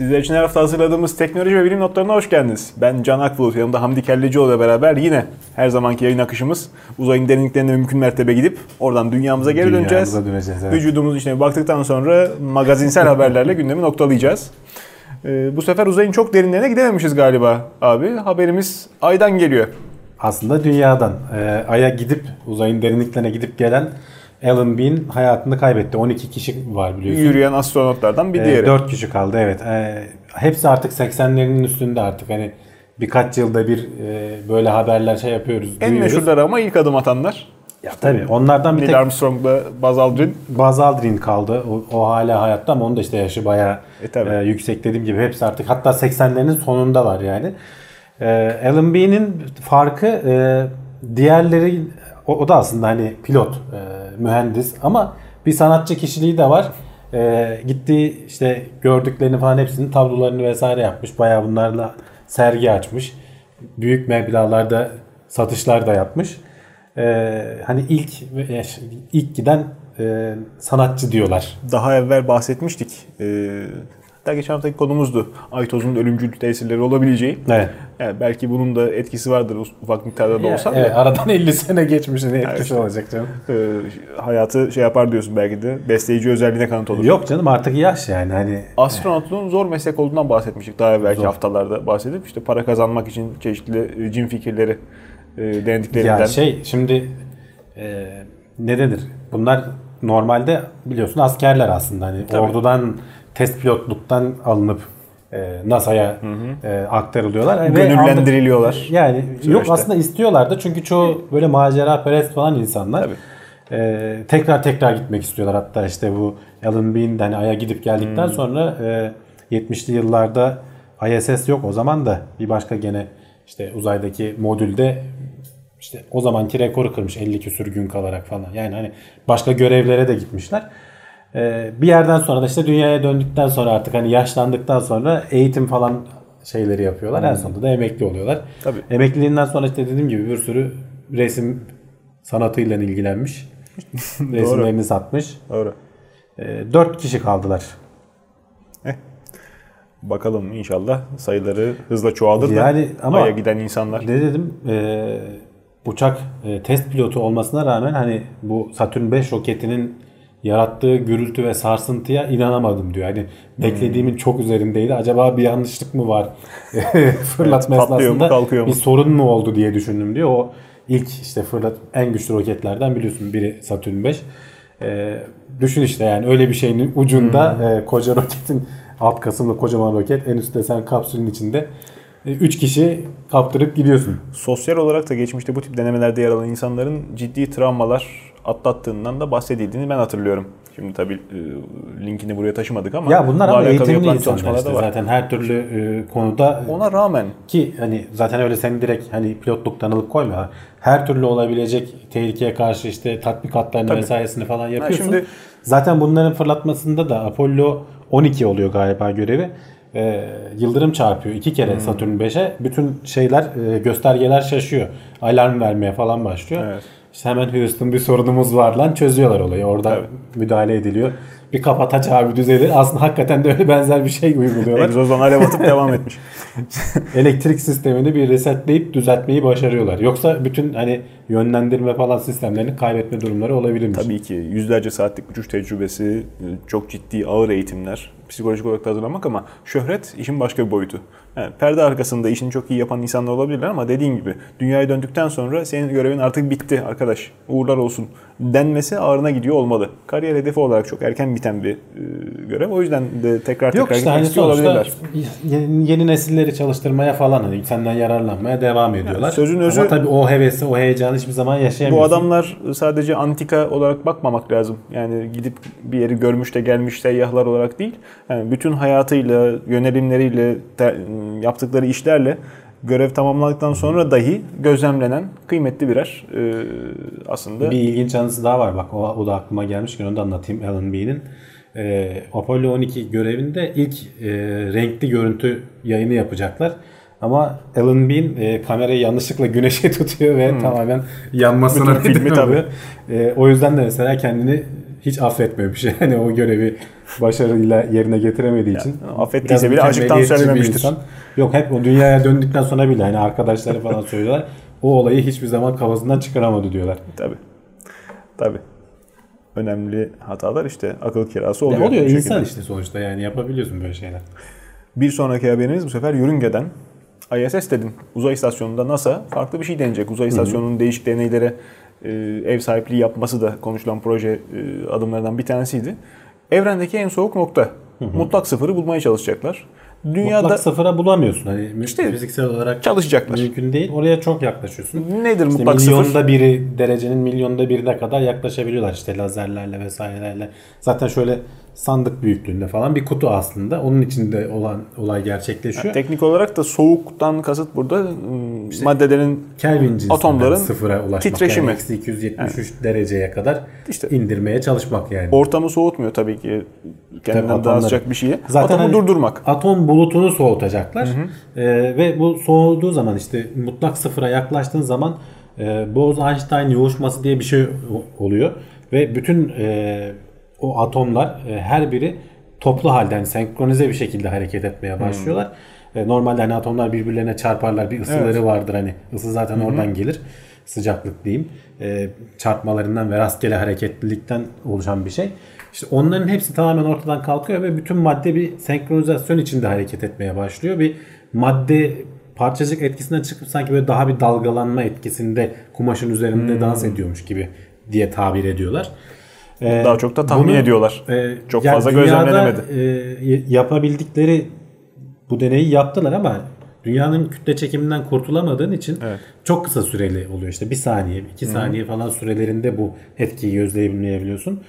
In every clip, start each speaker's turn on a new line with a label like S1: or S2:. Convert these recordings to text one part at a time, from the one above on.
S1: Sizler için her hafta hazırladığımız teknoloji ve bilim notlarına hoş geldiniz. Ben Can Akbulut, yanımda Hamdi Kellecioğlu ile beraber yine her zamanki yayın akışımız uzayın derinliklerine mümkün mertebe gidip oradan dünyamıza geri
S2: Dünyamıza
S1: döneceğiz.
S2: döneceğiz, evet.
S1: Vücudumuzun içine baktıktan sonra magazinsel haberlerle gündemi noktalayacağız. Ee, bu sefer uzayın çok derinlerine gidememişiz galiba abi. Haberimiz aydan geliyor.
S2: Aslında dünyadan e, Ay'a gidip uzayın derinliklerine gidip gelen Alan Bean hayatını kaybetti. 12 kişi var biliyorsun.
S1: Yürüyen astronotlardan bir
S2: E,
S1: diğeri.
S2: 4 kişi kaldı evet. E, hepsi artık 80'lerinin üstünde artık. Hani birkaç yılda bir e, böyle haberler şey yapıyoruz.
S1: en
S2: duyuyoruz.
S1: meşhurları ama ilk adım atanlar.
S2: Ya tabii onlardan bir
S1: Neil
S2: tek
S1: Armstrong'la Buzz Aldrin.
S2: Buzz Aldrin kaldı. O, o hala hayatta ama onun da işte yaşı bayağı
S1: E, tabii.
S2: e, yüksek dediğim gibi. Hepsi artık hatta 80'lerin sonunda var yani. E, Alan Bean'in farkı e, diğerleri o, o da aslında hani pilot, e, mühendis ama bir sanatçı kişiliği de var. E, gittiği işte gördüklerini falan hepsinin tablolarını vesaire yapmış. Bayağı bunlarla sergi açmış. Büyük meblağlarda satışlar da yapmış. E, hani ilk ilk giden e, sanatçı diyorlar.
S1: Daha evvel bahsetmiştik. Ee, hatta geçen haftaki konumuzdu. Ay tozunun ölümcül tesirleri olabileceği.
S2: Evet.
S1: Yani belki bunun da etkisi vardır ufak miktarda da olsa.
S2: Evet, aradan 50 sene geçmiş ne etkisi olacak canım.
S1: Ee, hayatı şey yapar diyorsun belki de. Besleyici özelliğine kanıt olur.
S2: Yok canım artık yaş yani hani
S1: Astronotluğun zor meslek olduğundan bahsetmiştik daha evvelki
S2: Zor.
S1: haftalarda bahsedip işte para kazanmak için çeşitli e, cin fikirleri e, denediklerinden.
S2: ya şey şimdi e, ne denir? Bunlar normalde biliyorsun askerler aslında hani
S1: Tabii.
S2: ordudan test pilotluktan alınıp e, NASA'ya e, aktarılıyorlar. Ve
S1: Gönüllendiriliyorlar.
S2: anlık- Yani yok
S1: Süreçte.
S2: aslında istiyorlar da çünkü çoğu böyle macera perest falan insanlar.
S1: Tabii.
S2: E, tekrar tekrar gitmek istiyorlar. Hatta işte bu Alan Bean hani Ay'a gidip geldikten
S1: Hmm.
S2: sonra e, 70'li yıllarda ISS yok o zaman da bir başka gene işte uzaydaki modülde işte o zamanki rekoru kırmış 50 küsür gün kalarak falan. Yani hani başka görevlere de gitmişler. Ee, bir yerden sonra da işte dünyaya döndükten sonra artık hani yaşlandıktan sonra eğitim falan şeyleri yapıyorlar. En sonunda da emekli oluyorlar.
S1: Tabii.
S2: Emekliliğinden sonra işte dediğim gibi bir sürü resim sanatıyla ilgilenmiş. Resimlerini satmış.
S1: Doğru.
S2: Dört kişi kaldılar.
S1: Bakalım inşallah sayıları hızla çoğalır
S2: Yani
S1: da
S2: ama-
S1: Ay'a giden insanlar.
S2: Ne dedim? Ee, uçak e, test pilotu olmasına rağmen hani bu Saturn 5 roketinin yarattığı gürültü ve sarsıntıya inanamadım diyor. Hani beklediğimin çok üzerindeydi. Acaba bir yanlışlık mı var? Fırlatma
S1: Evet, patlıyor mu,
S2: esnasında
S1: kalkıyor mu?
S2: bir sorun mu oldu diye düşündüm diyor. O ilk işte fırlat en güçlü roketlerden biliyorsun biri Saturn 5. Ee, düşün işte yani öyle bir şeyin ucunda
S1: Hmm.
S2: e, koca roketin alt kısımlı kocaman roket en üstte sen kapsülün içinde 3 kişi kaptırıp gidiyorsun.
S1: Sosyal olarak da geçmişte bu tip denemelerde yer alan insanların ciddi travmalar atlattığından da bahsedildiğini ben hatırlıyorum. Şimdi tabii e, linkini buraya taşımadık ama
S2: Ya bunlar ama eğitimli insanlar
S1: çalışmalar
S2: işte
S1: da var.
S2: zaten her türlü e, konuda
S1: Ona rağmen
S2: ki hani zaten öyle seni direkt hani pilotluktan alıp koymuyor. Her türlü olabilecek tehlikeye karşı işte tatbikatlarını
S1: Tabii.
S2: vesairesini falan yapıyorsun.
S1: şimdi-
S2: Zaten bunların fırlatmasında da Apollo 12 oluyor galiba görevi. Ee, yıldırım çarpıyor iki kere
S1: Hmm.
S2: Satürn 5'e. Bütün şeyler e, göstergeler şaşıyor. Alarm vermeye falan başlıyor.
S1: Evet.
S2: İşte hemen Houston bir sorunumuz var lan çözüyorlar olayı. Orada
S1: Tabii.
S2: müdahale ediliyor. Bir kapataç abi düzelir. Aslında hakikaten de öyle benzer bir şey uyguluyorlar.
S1: egzozdan alev atıp devam etmiş.
S2: Elektrik sistemini bir resetleyip düzeltmeyi başarıyorlar. Yoksa bütün hani yönlendirme falan sistemlerini kaybetme durumları olabilirmiş.
S1: Tabii ki yüzlerce saatlik uçuş tecrübesi, çok ciddi ağır eğitimler, psikolojik olarak da hazırlanmak ama şöhret işin başka bir boyutu. Yani perde arkasında işini çok iyi yapan insanlar olabilirler ama dediğin gibi dünyaya döndükten sonra senin görevin artık bitti arkadaş. Uğurlar olsun denmesi ağırına gidiyor olmalı. Kariyer hedefi olarak çok erken biten bir e, görev. O yüzden de tekrar
S2: Yok
S1: tekrar
S2: işte hani sonuçta
S1: olabilirler.
S2: yeni, yeni nesilleri çalıştırmaya falan hani senden yararlanmaya devam ediyorlar.
S1: Yani sözün özü-
S2: Ama tabii o hevesi, o heyecanı hiçbir zaman
S1: Bu
S2: yaşayamıyorsun.
S1: adamlar sadece antika olarak bakmamak lazım. Yani gidip bir yeri görmüş de gelmiş seyyahlar olarak değil. Yani bütün hayatıyla, yönelimleriyle, te- yaptıkları işlerle görev tamamlandıktan sonra dahi gözlemlenen kıymetli birer e, aslında
S2: Bir ilginç anısı daha var bak o, o da aklıma gelmişken onu da anlatayım Alan Bean'in. Ee, Apollo 12 görevinde ilk e, renkli görüntü yayını yapacaklar. Ama Alan Bean e, kamerayı yanlışlıkla güneşe tutuyor ve tamamen yanmasına
S1: Hmm. Bütün filmi
S2: neden
S1: tabii.
S2: oluyor. E, o yüzden de mesela kendini hiç affetmemiş. Yani o görevi başarıyla yerine getiremediği için.
S1: affettiyse bile
S2: bir
S1: söylememiştir.
S2: Yok hep o dünyaya döndükten sonra bile hani arkadaşları falan söylüyorlar. O olayı hiçbir zaman kafasından çıkaramadı diyorlar.
S1: Tabi. Tabi. Önemli hatalar işte akıl kirası
S2: Ya
S1: oluyor.
S2: oluyor
S1: bu
S2: insan
S1: şekilde.
S2: işte sonuçta yani yapabiliyorsun böyle şeyler.
S1: Bir sonraki haberimiz bu sefer Yörünge'den. ISS dedin. Uzay istasyonunda NASA farklı bir şey deneyecek. Uzay istasyonunun değişik deneylere e, ev sahipliği yapması da konuşulan proje e, adımlarından bir tanesiydi. Evrendeki en soğuk nokta. Mutlak sıfırı bulmaya çalışacaklar. Dünyada
S2: Mutlak sıfıra bulamıyorsun. Hani
S1: İşte
S2: fiziksel olarak
S1: çalışacaklar.
S2: mümkün değil. Oraya çok yaklaşıyorsun.
S1: Nedir
S2: İşte
S1: mutlak
S2: milyonda
S1: sıfır?
S2: biri derecenin milyonda birine kadar yaklaşabiliyorlar işte lazerlerle vesairelerle. Zaten şöyle sandık büyüklüğünde falan bir kutu aslında. Onun içinde olan olay gerçekleşiyor.
S1: Teknik olarak da soğuktan kasıt burada ım, maddelerin
S2: Kelvin
S1: Atomların
S2: sıfıra ulaşmak.
S1: titreşimi.
S2: Yani eksi 273 dereceye kadar
S1: İşte-
S2: indirmeye çalışmak yani.
S1: ortamı soğutmuyor tabii ki kendinden
S2: Tabii
S1: daha
S2: atomları.
S1: sıcak bir şeye.
S2: Zaten
S1: Atomu
S2: hani
S1: durdurmak.
S2: Atom bulutunu soğutacaklar. Ee, ve bu soğuduğu zaman işte mutlak sıfıra yaklaştığın zaman e, Bose-Einstein yoğuşması diye bir şey oluyor. Ve bütün e, o atomlar e, her biri toplu halde yani senkronize bir şekilde hareket etmeye başlıyorlar. E, normalde hani atomlar birbirlerine çarparlar. Bir ısıları vardır hani. Isı zaten oradan gelir. Sıcaklık diyeyim. E, çarpmalarından ve rastgele hareketlilikten oluşan bir şey. İşte onların hepsi tamamen ortadan kalkıyor ve bütün madde bir senkronizasyon içinde hareket etmeye başlıyor. Bir madde parçacık etkisinden çıkıp sanki böyle daha bir dalgalanma etkisinde kumaşın üzerinde dans ediyormuş gibi diye tabir ediyorlar. Ee,
S1: Daha çok da tahmin
S2: bunu,
S1: ediyorlar.
S2: e,
S1: Çok
S2: yani
S1: fazla gözlemlenemedi.
S2: e, yapabildikleri bu deneyi yaptılar ama dünyanın kütle çekiminden kurtulamadığın için
S1: Evet.
S2: çok kısa süreli oluyor. İşte bir saniye, iki saniye falan sürelerinde bu etkiyi gözleyebiliyorsun.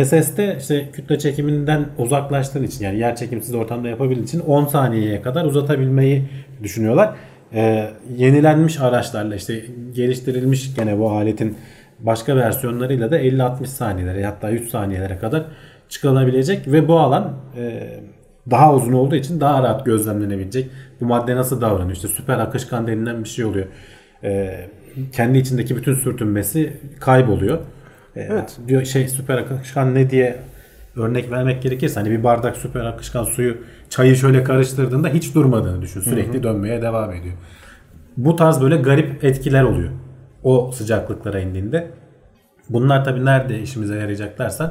S2: ISS'te işte kütle çekiminden uzaklaştığın için yani yer çekimsiz ortamda yapabildiğin için 10 saniyeye kadar uzatabilmeyi düşünüyorlar. Ee, yenilenmiş araçlarla işte geliştirilmiş gene bu aletin başka versiyonlarıyla da 50-60 saniyelere hatta 3 saniyelere kadar çıkılabilecek ve bu alan e, daha uzun olduğu için daha rahat gözlemlenebilecek. Bu madde nasıl davranıyor? İşte süper akışkan denilen bir şey oluyor. E, kendi içindeki bütün sürtünmesi kayboluyor. E,
S1: Evet.
S2: Diyor şey süper akışkan ne diye örnek vermek gerekirse hani bir bardak süper akışkan suyu çayı şöyle karıştırdığında hiç durmadığını düşün. Sürekli dönmeye devam ediyor. Bu tarz böyle garip etkiler oluyor. O sıcaklıklara indiğinde. Bunlar tabii nerede işimize yarayacak dersen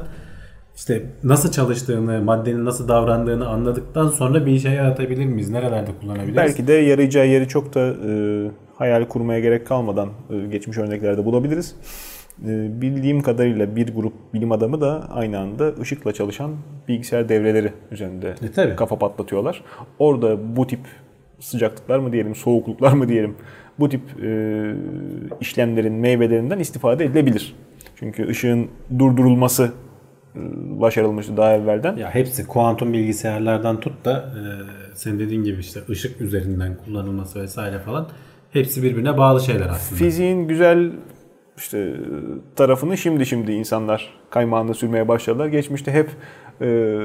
S2: işte nasıl çalıştığını, maddenin nasıl davrandığını anladıktan sonra bir işe yaratabilir miyiz? Nerelerde kullanabiliriz?
S1: Belki de yarayacağı yeri çok da e, hayal kurmaya gerek kalmadan e, geçmiş örneklerde bulabiliriz. E, bildiğim kadarıyla bir grup bilim adamı da aynı anda ışıkla çalışan bilgisayar devreleri üzerinde
S2: E, tabii.
S1: kafa patlatıyorlar. Orada bu tip sıcaklıklar mı diyelim, soğukluklar mı diyelim, bu tip e, işlemlerin meyvelerinden istifade edilebilir. Çünkü ışığın durdurulması e, başarılmıştı daha evvelden.
S2: Ya hepsi kuantum bilgisayarlardan tut da e, senin dediğin gibi işte ışık üzerinden kullanılması vesaire falan hepsi birbirine bağlı şeyler aslında.
S1: Fiziğin güzel işte tarafını şimdi şimdi insanlar kaymağında sürmeye başladılar. Geçmişte hep e,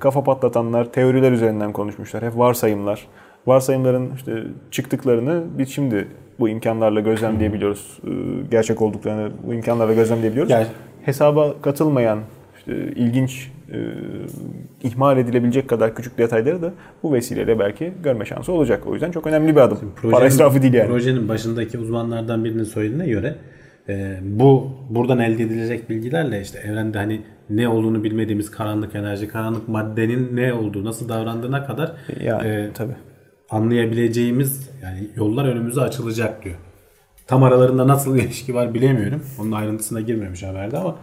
S1: kafa patlatanlar teoriler üzerinden konuşmuşlar. Hep varsayımlar. Varsayımların işte çıktıklarını biz şimdi bu imkanlarla gözlemleyebiliyoruz. E, gerçek olduklarını bu imkanlarla gözlemleyebiliyoruz.
S2: Yani-
S1: Hesaba katılmayan işte ilginç e, ihmal edilebilecek kadar küçük detayları da bu vesileyle belki görme şansı olacak. O yüzden çok önemli bir adım. Para israfı değil yani.
S2: Projenin başındaki uzmanlardan birinin söylediğine göre e, bu buradan elde edilecek bilgilerle işte evrende hani ne olduğunu bilmediğimiz karanlık enerji, karanlık maddenin ne olduğu, nasıl davrandığına kadar
S1: Yani
S2: e,
S1: tabii.
S2: Anlayabileceğimiz yani yollar önümüze açılacak diyor. Tam aralarında nasıl bir ilişki var bilemiyorum. Onun ayrıntısına girmemiş haberde ama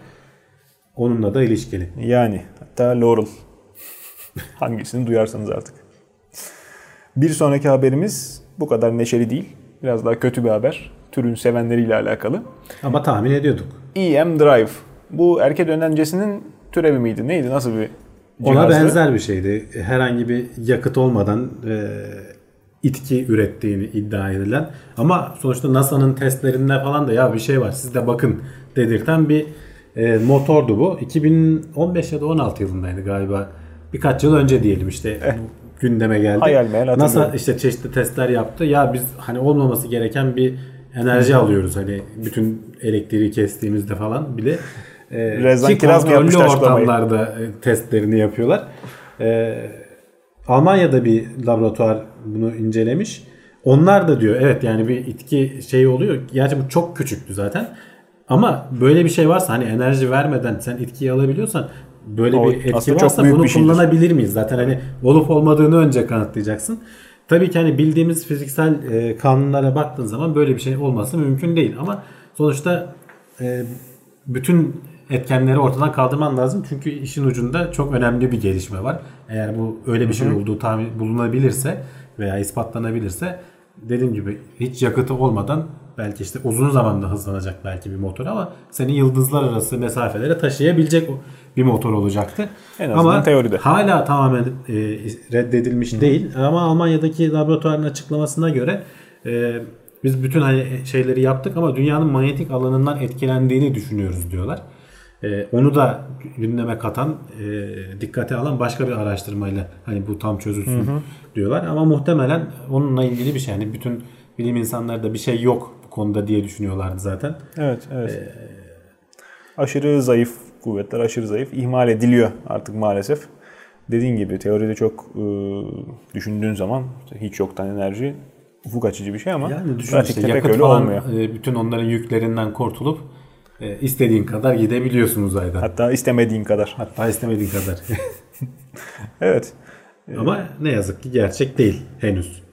S2: onunla da ilişkili.
S1: Yani hatta Laurel. Hangisini duyarsanız artık. Bir sonraki haberimiz bu kadar neşeli değil. Biraz daha kötü bir haber. Türün sevenleriyle alakalı.
S2: Ama tahmin ediyorduk.
S1: EM Drive. Bu erkek dönencesinin türevi miydi? Neydi? Nasıl bir
S2: Ona
S1: cihazdı?
S2: benzer bir şeydi. Herhangi bir yakıt olmadan e, itki ürettiğini iddia edilen ama sonuçta NASA'nın testlerinde falan da ya bir şey var siz de bakın dedirten bir e, motordu bu. 2015 ya da 16 yılındaydı galiba. Birkaç yıl önce diyelim işte gündeme geldi.
S1: Hayal meyal.
S2: NASA işte çeşitli testler yaptı. Ya biz hani olmaması gereken bir enerji alıyoruz hani bütün elektriği kestiğimizde falan bile E,
S1: Rezvan
S2: ki
S1: Kiraz mı açıklamayı?
S2: ortamlarda e, testlerini yapıyorlar. E, Almanya'da bir laboratuvar bunu incelemiş. Onlar da diyor evet yani bir itki şey oluyor. Gerçi bu çok küçüktü zaten. Ama böyle bir şey varsa hani enerji vermeden sen itkiyi alabiliyorsan böyle
S1: O
S2: bir etki varsa bunu
S1: bir
S2: kullanabilir miyiz? Zaten hani olup olmadığını önce kanıtlayacaksın. Tabii ki hani bildiğimiz fiziksel e, kanunlara baktığın zaman böyle bir şey olması mümkün değil. Ama sonuçta e, bütün etkenleri ortadan kaldırman lazım. Çünkü işin ucunda çok önemli bir gelişme var. Eğer bu öyle bir şey olduğu tahmin bulunabilirse veya ispatlanabilirse dediğim gibi hiç yakıtı olmadan belki işte uzun zamanda hızlanacak belki bir motor ama seni yıldızlar arası mesafelere taşıyabilecek bir motor olacaktı.
S1: En azından
S2: ama
S1: teoride.
S2: hala tamamen e, reddedilmiş değil ama Almanya'daki laboratuvarın açıklamasına göre e, biz bütün hani şeyleri yaptık ama dünyanın manyetik alanından etkilendiğini düşünüyoruz diyorlar. E, onu da gündeme katan, e, dikkate alan başka bir araştırmayla hani bu tam çözülsün diyorlar ama muhtemelen onunla ilgili bir şey yani bütün bilim insanları da bir şey yok bu konuda diye düşünüyorlardı zaten.
S1: Evet, evet. aşırı zayıf kuvvetler, aşırı zayıf. ihmal ediliyor artık maalesef. Dediğin gibi teoride çok e, düşündüğün zaman hiç yoktan enerji ufuk açıcı bir şey ama
S2: Yani düşün
S1: pratikte
S2: işte
S1: pek öyle
S2: falan
S1: olmuyor.
S2: e, bütün onların yüklerinden kurtulup e, istediğin kadar gidebiliyorsun uzayda.
S1: Hatta istemediğin kadar.
S2: Hatta istemediğin kadar.
S1: Evet.
S2: Ama ne yazık ki gerçek değil henüz.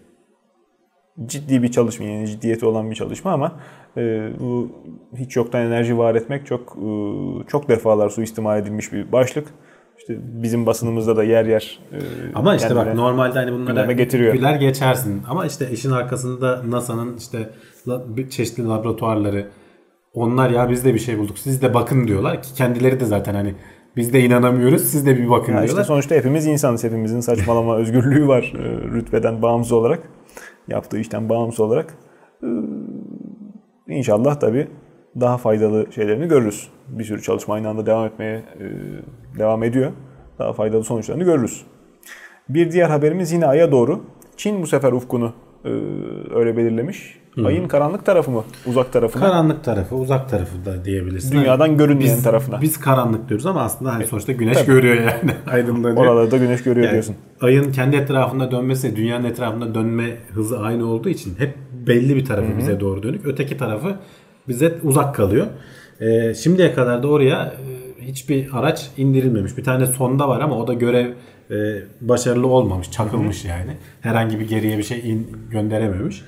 S1: ciddi bir çalışma yani ciddiyeti olan bir çalışma ama e, bu hiç yoktan enerji var etmek çok e, çok defalar suistimal edilmiş bir başlık. İşte bizim basınımızda da yer yer e,
S2: Ama işte bak normalde hani bunlara
S1: getiriyor.
S2: güler geçersin. Ama işte işin arkasında NASA'nın işte çeşitli laboratuvarları onlar ya biz de bir şey bulduk siz de bakın diyorlar ki kendileri de zaten hani biz de inanamıyoruz siz de bir bakın
S1: Ya işte
S2: diyorlar.
S1: sonuçta hepimiz insanız. Hepimizin saçmalama özgürlüğü var e, rütbeden bağımsız olarak. Yaptığı işten bağımsız olarak. E, İnşallah tabii daha faydalı şeylerini görürüz. Bir sürü çalışma aynı anda devam etmeye e, devam ediyor. Daha faydalı sonuçlarını görürüz. Bir diğer haberimiz yine Ay'a doğru. Çin bu sefer ufkunu öyle belirlemiş. Ayın karanlık tarafı mı? Uzak tarafı mı?
S2: Karanlık tarafı, uzak tarafı da diyebilirsin.
S1: Dünyadan
S2: Hani
S1: görünmeyen
S2: biz,
S1: tarafına.
S2: Biz karanlık diyoruz ama aslında hani sonuçta güneş görüyor yani. Aydınlanıyor.
S1: Oralarda güneş görüyor
S2: Yani
S1: diyorsun.
S2: ayın kendi etrafında dönmesi dünyanın etrafında dönme hızı aynı olduğu için hep belli bir tarafı bize doğru dönük. Öteki tarafı bize uzak kalıyor. Ee, şimdiye kadar da oraya e, hiçbir araç indirilmemiş. Bir tane sonda var ama o da görev e, başarılı olmamış. Çakılmış yani. Herhangi bir geriye bir şey in, gönderememiş.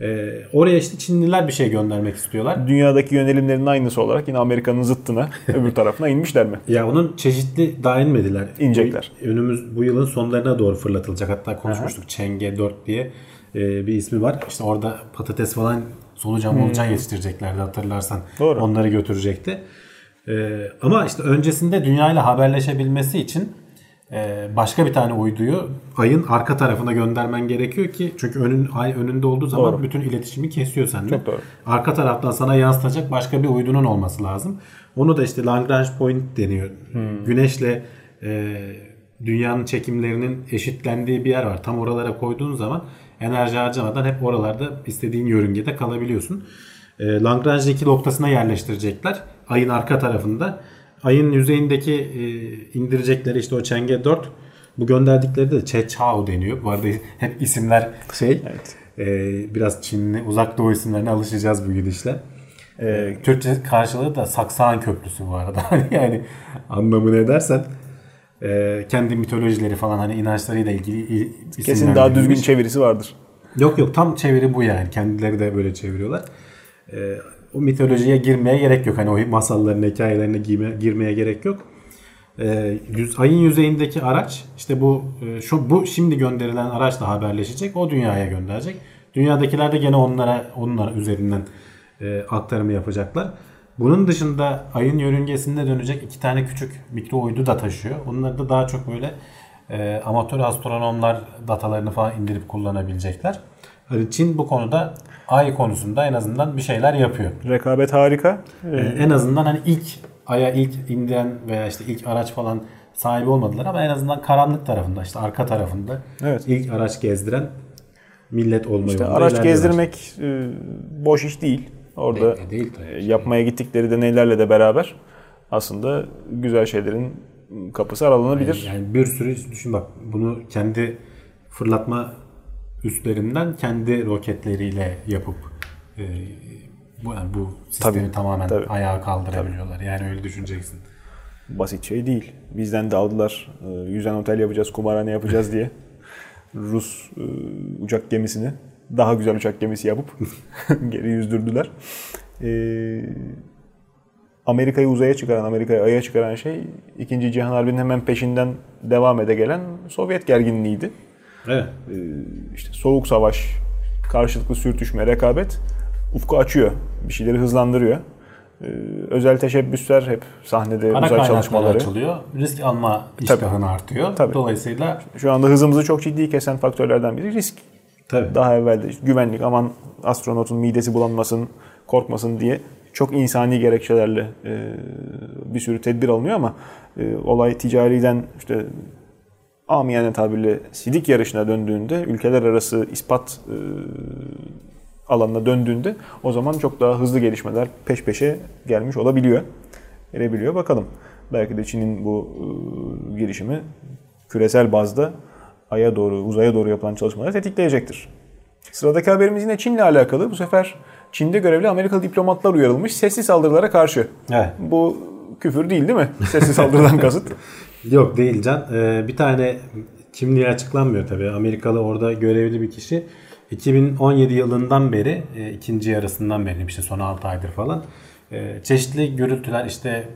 S2: Ee, oraya işte Çinliler bir şey göndermek istiyorlar.
S1: dünyadaki yönelimlerin aynısı olarak yine Amerika'nın zıttına öbür tarafına inmişler mi?
S2: Ya onun çeşitli daha inmediler.
S1: İnecekler.
S2: Bu- Önümüz bu yılın sonlarına doğru fırlatılacak. Hatta konuşmuştuk Çenge 4 diye e, bir ismi var. İşte orada patates falan solucan molucan yetiştireceklerdi hatırlarsan.
S1: Doğru.
S2: Onları götürecekti. E, ama işte öncesinde dünyayla haberleşebilmesi için e, başka bir tane uyduyu ayın arka tarafına göndermen gerekiyor ki çünkü önün ay önünde olduğu zaman
S1: Doğru.
S2: bütün iletişimi kesiyor sende.
S1: Çok doğru.
S2: Arka taraftan sana yansıtacak başka bir uydunun olması lazım. Onu da işte Lagrange point deniyor. Güneşle e, dünyanın çekimlerinin eşitlendiği bir yer var. Tam oralara koyduğun zaman enerji harcamadan hep oralarda istediğin yörüngede kalabiliyorsun. E, Lagrange iki noktasına yerleştirecekler. Ayın arka tarafında. Ayın yüzeyindeki e, indirecekleri işte o Chang'e 4 bu gönderdikleri de Chechao deniyor. Bu arada hep isimler şey. e, biraz Çinli uzak doğu isimlerine alışacağız bu gidişle. E, Türkçe karşılığı da Saksan Köprüsü bu arada. yani anlamı ne dersen e, kendi mitolojileri falan hani inançlarıyla ilgili i-
S1: Kesin
S2: isimler
S1: daha düzgün çevirisi vardır.
S2: Yok yok tam çeviri bu yani. Kendileri de böyle çeviriyorlar. Ee, o mitolojiye girmeye gerek yok. Hani o masalların hikayelerine girme, girmeye gerek yok. Ee, yüz, ayın yüzeyindeki araç işte bu e, şu bu şimdi gönderilen araçla haberleşecek. O dünyaya gönderecek. Dünyadakiler de gene onlara onlar üzerinden e, aktarımı yapacaklar. Bunun dışında ayın yörüngesinde dönecek iki tane küçük mikro uydu da taşıyor. Onları da daha çok böyle e, amatör astronomlar datalarını falan indirip kullanabilecekler. Hani Çin bu konuda ay konusunda en azından bir şeyler yapıyor.
S1: Rekabet harika.
S2: Ee, en azından hani ilk aya ilk indiren veya işte ilk araç falan sahibi olmadılar ama en azından karanlık tarafında işte arka tarafında
S1: Evet.
S2: ilk araç gezdiren millet olma
S1: İşte araç gezdirmek e, boş iş değil. Orada
S2: Değil- değil tabii
S1: e, yapmaya gittikleri deneylerle de beraber aslında güzel şeylerin kapısı aralanabilir.
S2: Yani bir sürü düşün bak bunu kendi fırlatma üstlerinden kendi roketleriyle yapıp e, bu yani bu sistemi
S1: Tabii,
S2: tamamen
S1: tabii.
S2: ayağa kaldırabiliyorlar. Yani öyle düşüneceksin.
S1: Basit şey değil. Bizden de aldılar. e, Yüzen otel yapacağız, kumarhane yapacağız diye. Rus e, uçak gemisini daha güzel uçak gemisi yapıp geri yüzdürdüler. E, Amerika'yı uzaya çıkaran, Amerika'yı aya çıkaran şey İkinci Cihan Harbi'nin hemen peşinden devam ede gelen Sovyet gerginliğiydi.
S2: Evet.
S1: İşte soğuk savaş, karşılıklı sürtüşme, rekabet ufku açıyor. Bir şeyleri hızlandırıyor. Ee, özel teşebbüsler hep sahnede
S2: Ana
S1: uzay çalışmaları.
S2: açılıyor. Risk alma iştahın artıyor.
S1: Tabii.
S2: Dolayısıyla
S1: Şu anda hızımızı çok ciddi kesen faktörlerden biri risk.
S2: tabii.
S1: Daha evvel de işte güvenlik aman astronotun midesi bulanmasın, korkmasın diye çok insani gerekçelerle e, bir sürü tedbir alınıyor ama e, olay ticariden işte amiyane tabirle sidik yarışına döndüğünde, ülkeler arası ispat e, alanına döndüğünde o zaman çok daha hızlı gelişmeler peş peşe gelmiş olabiliyor. Gelebiliyor. Bakalım. Belki de Çin'in bu e, girişimi küresel bazda aya doğru, uzaya doğru yapılan çalışmaları tetikleyecektir. Sıradaki haberimiz yine Çin'le alakalı. Bu sefer Çin'de görevli Amerikalı diplomatlar uyarılmış sesli saldırılara karşı.
S2: Evet.
S1: Bu küfür değil değil mi? Sesli saldırıdan kasıt.
S2: Yok değil Can. Ee, bir tane kimliği açıklanmıyor tabii. Amerikalı orada görevli bir kişi. 2017 yılından beri, e, ikinci yarısından beri işte son 6 aydır falan e, çeşitli gürültüler işte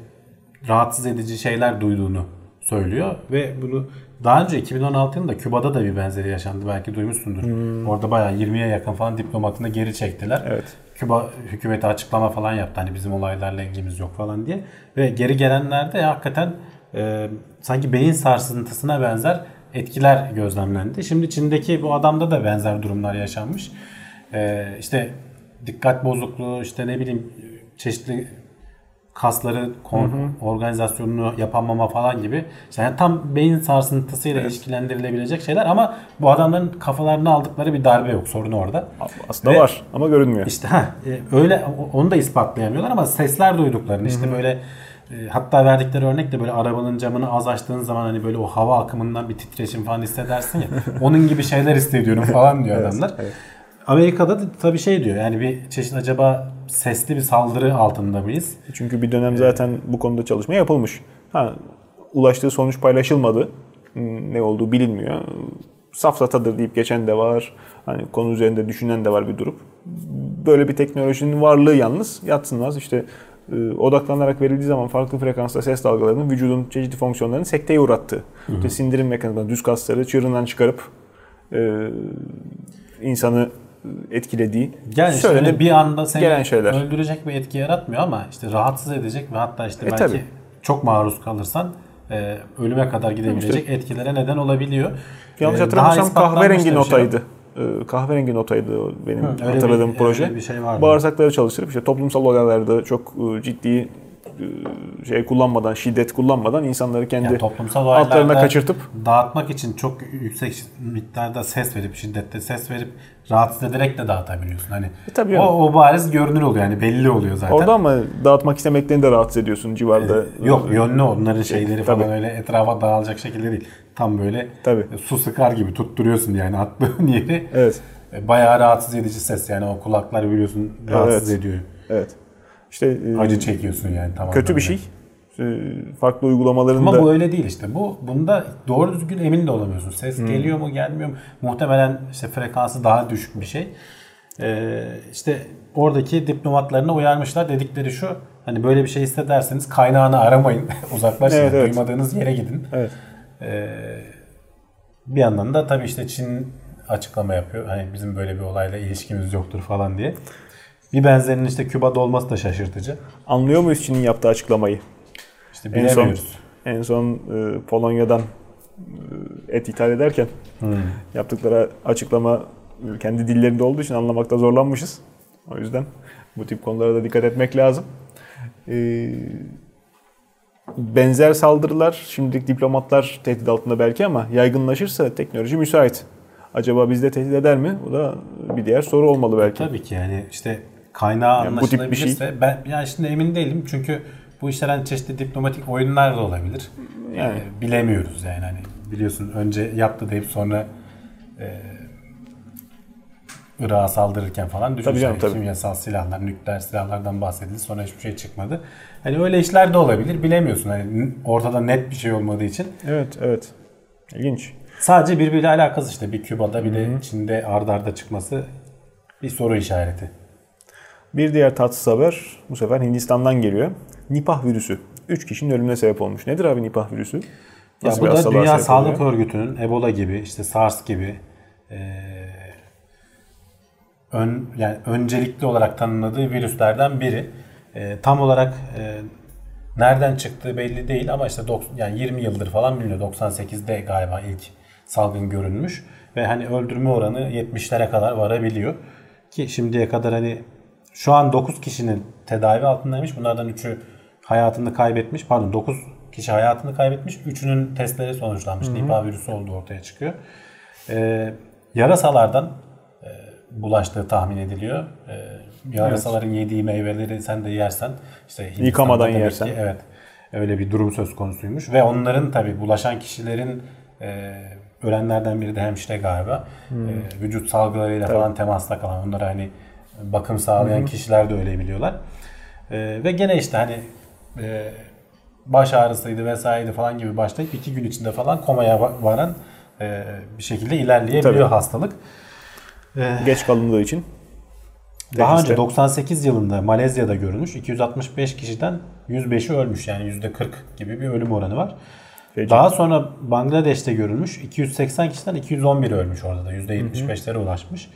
S2: rahatsız edici şeyler duyduğunu söylüyor ve bunu daha önce 2016 yılında Küba'da da bir benzeri yaşandı. Belki duymuşsundur. Orada bayağı 20'ye yakın falan diplomatını geri çektiler.
S1: Evet.
S2: Küba hükümeti açıklama falan yaptı hani bizim olaylarla ilgimiz yok falan diye. Ve geri gelenlerde hakikaten e, sanki beyin sarsıntısına benzer etkiler gözlemlendi. Şimdi Çin'deki bu adamda da benzer durumlar yaşanmış. E, işte dikkat bozukluğu işte ne bileyim çeşitli kasları kon- organizasyonunu yapamama falan gibi. Yani tam beyin sarsıntısıyla ilişkilendirilebilecek şeyler ama bu adamların kafalarına aldıkları bir darbe yok. Sorun orada.
S1: Aslında
S2: Ve-
S1: var ama görünmüyor.
S2: İşte ha e, öyle onu da ispatlayamıyorlar ama sesler duyduklarını işte böyle e, hatta verdikleri örnek de böyle arabanın camını az açtığın zaman hani böyle o hava akımından bir titreşim falan hissedersin ya. onun gibi şeyler hissediyorum falan diyor adamlar. Amerika'da da tabii şey diyor yani bir çeşit acaba sesli bir saldırı altında mıyız?
S1: Çünkü bir dönem zaten bu konuda çalışma yapılmış. Ha, ulaştığı sonuç paylaşılmadı. Hmm, Ne olduğu bilinmiyor. Safsatadır deyip geçen de var. Hani konu üzerinde düşünen de var bir durup. Böyle bir teknolojinin varlığı yalnız yatsınmaz. İşte odaklanarak verildiği zaman farklı frekansta ses dalgalarının vücudun çeşitli fonksiyonlarını sekteye uğrattığı. İşte sindirim mekanizması, düz kasları çığırından çıkarıp e, insanı etkilediği
S2: Yani işte
S1: söylenip
S2: öyle bir anda seni
S1: gelen şeyler.
S2: öldürecek bir etki yaratmıyor ama işte rahatsız edecek ve hatta işte
S1: E,
S2: belki
S1: tabii.
S2: çok maruz kalırsan e, ölüme kadar gidebilecek etkilere neden olabiliyor.
S1: Yanlış
S2: E,
S1: hatırlamıyorsam kahverengi
S2: şey yok.
S1: notaydı. Ee, kahverengi notaydı benim
S2: öyle
S1: hatırladığım
S2: bir-
S1: proje.
S2: bir şey vardı.
S1: Bağırsakları çalıştırıp işte toplumsal olaylarda çok e, ciddi e, şey kullanmadan, şiddet kullanmadan insanları kendi
S2: Yani toplumsal
S1: altlarına kaçırtıp
S2: dağıtmak için çok yüksek miktarda ses verip şiddette ses verip rahatsız ederek de dağıtabiliyorsun. Hani
S1: tabii
S2: o, o bariz görünür oluyor yani belli oluyor zaten.
S1: orada ama dağıtmak istemeklerini de rahatsız ediyorsun civarda.
S2: Yok yönlü onların şeyleri
S1: Tabii.
S2: falan öyle etrafa dağılacak şekilde değil. Tam böyle
S1: Tabii.
S2: su sıkar gibi tutturuyorsun yani attığın yeri.
S1: Evet.
S2: E, Bayağı rahatsız edici ses yani o kulaklar biliyorsun rahatsız
S1: Evet.
S2: ediyor.
S1: Evet. İşte e,
S2: Acı çekiyorsun yani tamam.
S1: kötü bir şey. E, Farklı uygulamaların
S2: Ama bu öyle değil işte. Bu bunda doğru düzgün emin de olamıyorsun. Ses
S1: Hmm.
S2: geliyor mu gelmiyor mu? Muhtemelen işte frekansı daha düşük bir şey. Ee, işte oradaki diplomatlarına uyarmışlar. Dedikleri şu. Hani böyle bir şey hissederseniz kaynağını aramayın. Uzaklaşın.
S1: Evet, evet.
S2: Duymadığınız yere gidin.
S1: evet.
S2: Ee, bir yandan da tabii işte Çin açıklama yapıyor. Hani bizim böyle bir olayla ilişkimiz yoktur falan diye. Bir benzerinin işte Küba'da olması da şaşırtıcı.
S1: Anlıyor muyuz Çin'in yaptığı açıklamayı?
S2: İşte
S1: En son,
S2: bilemiyoruz.
S1: en son e, Polonya'dan e, et ithal ederken
S2: Hmm.
S1: yaptıkları açıklama kendi dillerinde olduğu için anlamakta zorlanmışız. O yüzden bu tip konulara da dikkat etmek lazım. E, benzer saldırılar şimdilik diplomatlar tehdit altında belki ama yaygınlaşırsa teknoloji müsait. Acaba bizde tehdit eder mi? Bu da bir diğer soru olmalı belki.
S2: Tabii ki yani işte kaynağı
S1: Yani bu tip bir
S2: anlaşılabilirse ben yani şimdi emin değilim çünkü Bu işler hani çeşitli diplomatik oyunlar da olabilir.
S1: Yani.
S2: Ee, bilemiyoruz yani hani biliyorsun önce yaptı deyip sonra e, Irak'a saldırırken falan
S1: Tabii canım,
S2: düşünsene
S1: tabii.
S2: kimyasal silahlar, nükleer silahlardan bahsedildi sonra hiçbir şey çıkmadı. Hani öyle işler de olabilir bilemiyorsun hani ortada net bir şey olmadığı için.
S1: Evet, evet. İlginç.
S2: Sadece birbiriyle alakası işte bir Küba'da bir de Çin'de ardarda arda çıkması bir soru işareti.
S1: Bir diğer tatsız haber bu sefer Hindistan'dan geliyor. Nipah virüsü. 3 kişinin ölümüne sebep olmuş. Nedir abi Nipah virüsü?
S2: Ya bu da Dünya Sağlık
S1: oluyor?
S2: Örgütü'nün Ebola gibi işte SARS gibi eee, ön yani öncelikli olarak tanımladığı virüslerden biri. Eee, tam olarak eee, nereden çıktığı belli değil ama işte dok- yani 20 yıldır falan biliniyor. 98'de galiba ilk salgın görülmüş ve hani öldürme oranı 70'lere kadar varabiliyor. Ki şimdiye kadar hani şu an 9 kişinin tedavi altındaymış. Bunlardan 3'ü hayatını kaybetmiş. Pardon 9 kişi hayatını kaybetmiş. 3'ünün testleri sonuçlanmış. Nipah virüsü olduğu ortaya çıkıyor. Ee, yarasalardan e, bulaştığı tahmin ediliyor. Ee, yarasaların yediği meyveleri sen de yersen işte
S1: Yıkamadan yersen.
S2: ki evet öyle bir durum söz konusuymuş ve onların tabi bulaşan kişilerin e, ölenlerden biri de hemşire galiba. E, vücut salgılarıyla falan temasta kalan onlara hani bakım sağlayan kişiler de öyle biliyorlar. E, ve gene işte hani e, baş ağrısıydı vesaireydi falan gibi başlayıp iki gün içinde falan komaya va- varan e, bir şekilde ilerleyebiliyor
S1: Tabii.
S2: hastalık.
S1: Geç kalındığı için.
S2: Daha önce 98 yılında Malezya'da görülmüş. 265 kişiden 105'i ölmüş. Yani %40 gibi bir ölüm oranı var.
S1: Feci.
S2: Daha sonra Bangladeş'te görülmüş. 280 kişiden 211 ölmüş orada da. %75'lere ulaşmış.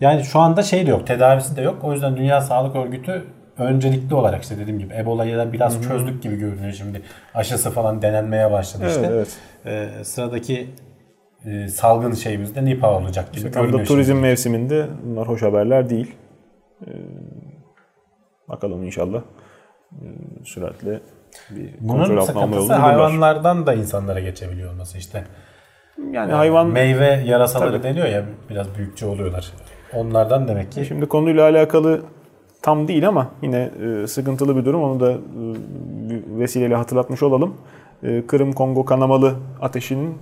S2: Yani şu anda şey de yok. Tedavisi de yok. O yüzden Dünya Sağlık Örgütü öncelikli olarak işte dediğim gibi Ebola'yı da biraz çözdük gibi görünüyor şimdi. Aşısı falan denenmeye başladı
S1: Evet,
S2: işte.
S1: evet.
S2: Ee, sıradaki e, salgın şeyimiz de Nipah olacak gibi
S1: Tam
S2: görünüyor
S1: da turizm
S2: şimdi.
S1: mevsiminde bunlar hoş haberler değil. Ee, bakalım inşallah e, süratle bir
S2: Bunun
S1: bulurlar.
S2: hayvanlardan da insanlara geçebiliyor olması işte.
S1: Yani hayvan
S2: Meyve yarasaları
S1: Tabii.
S2: deniyor ya biraz büyükçe oluyorlar. Onlardan demek ki
S1: Şimdi konuyla alakalı tam değil ama yine e, sıkıntılı bir durum. Onu da e, vesileyle hatırlatmış olalım. E, Kırım-Kongo kanamalı ateşinin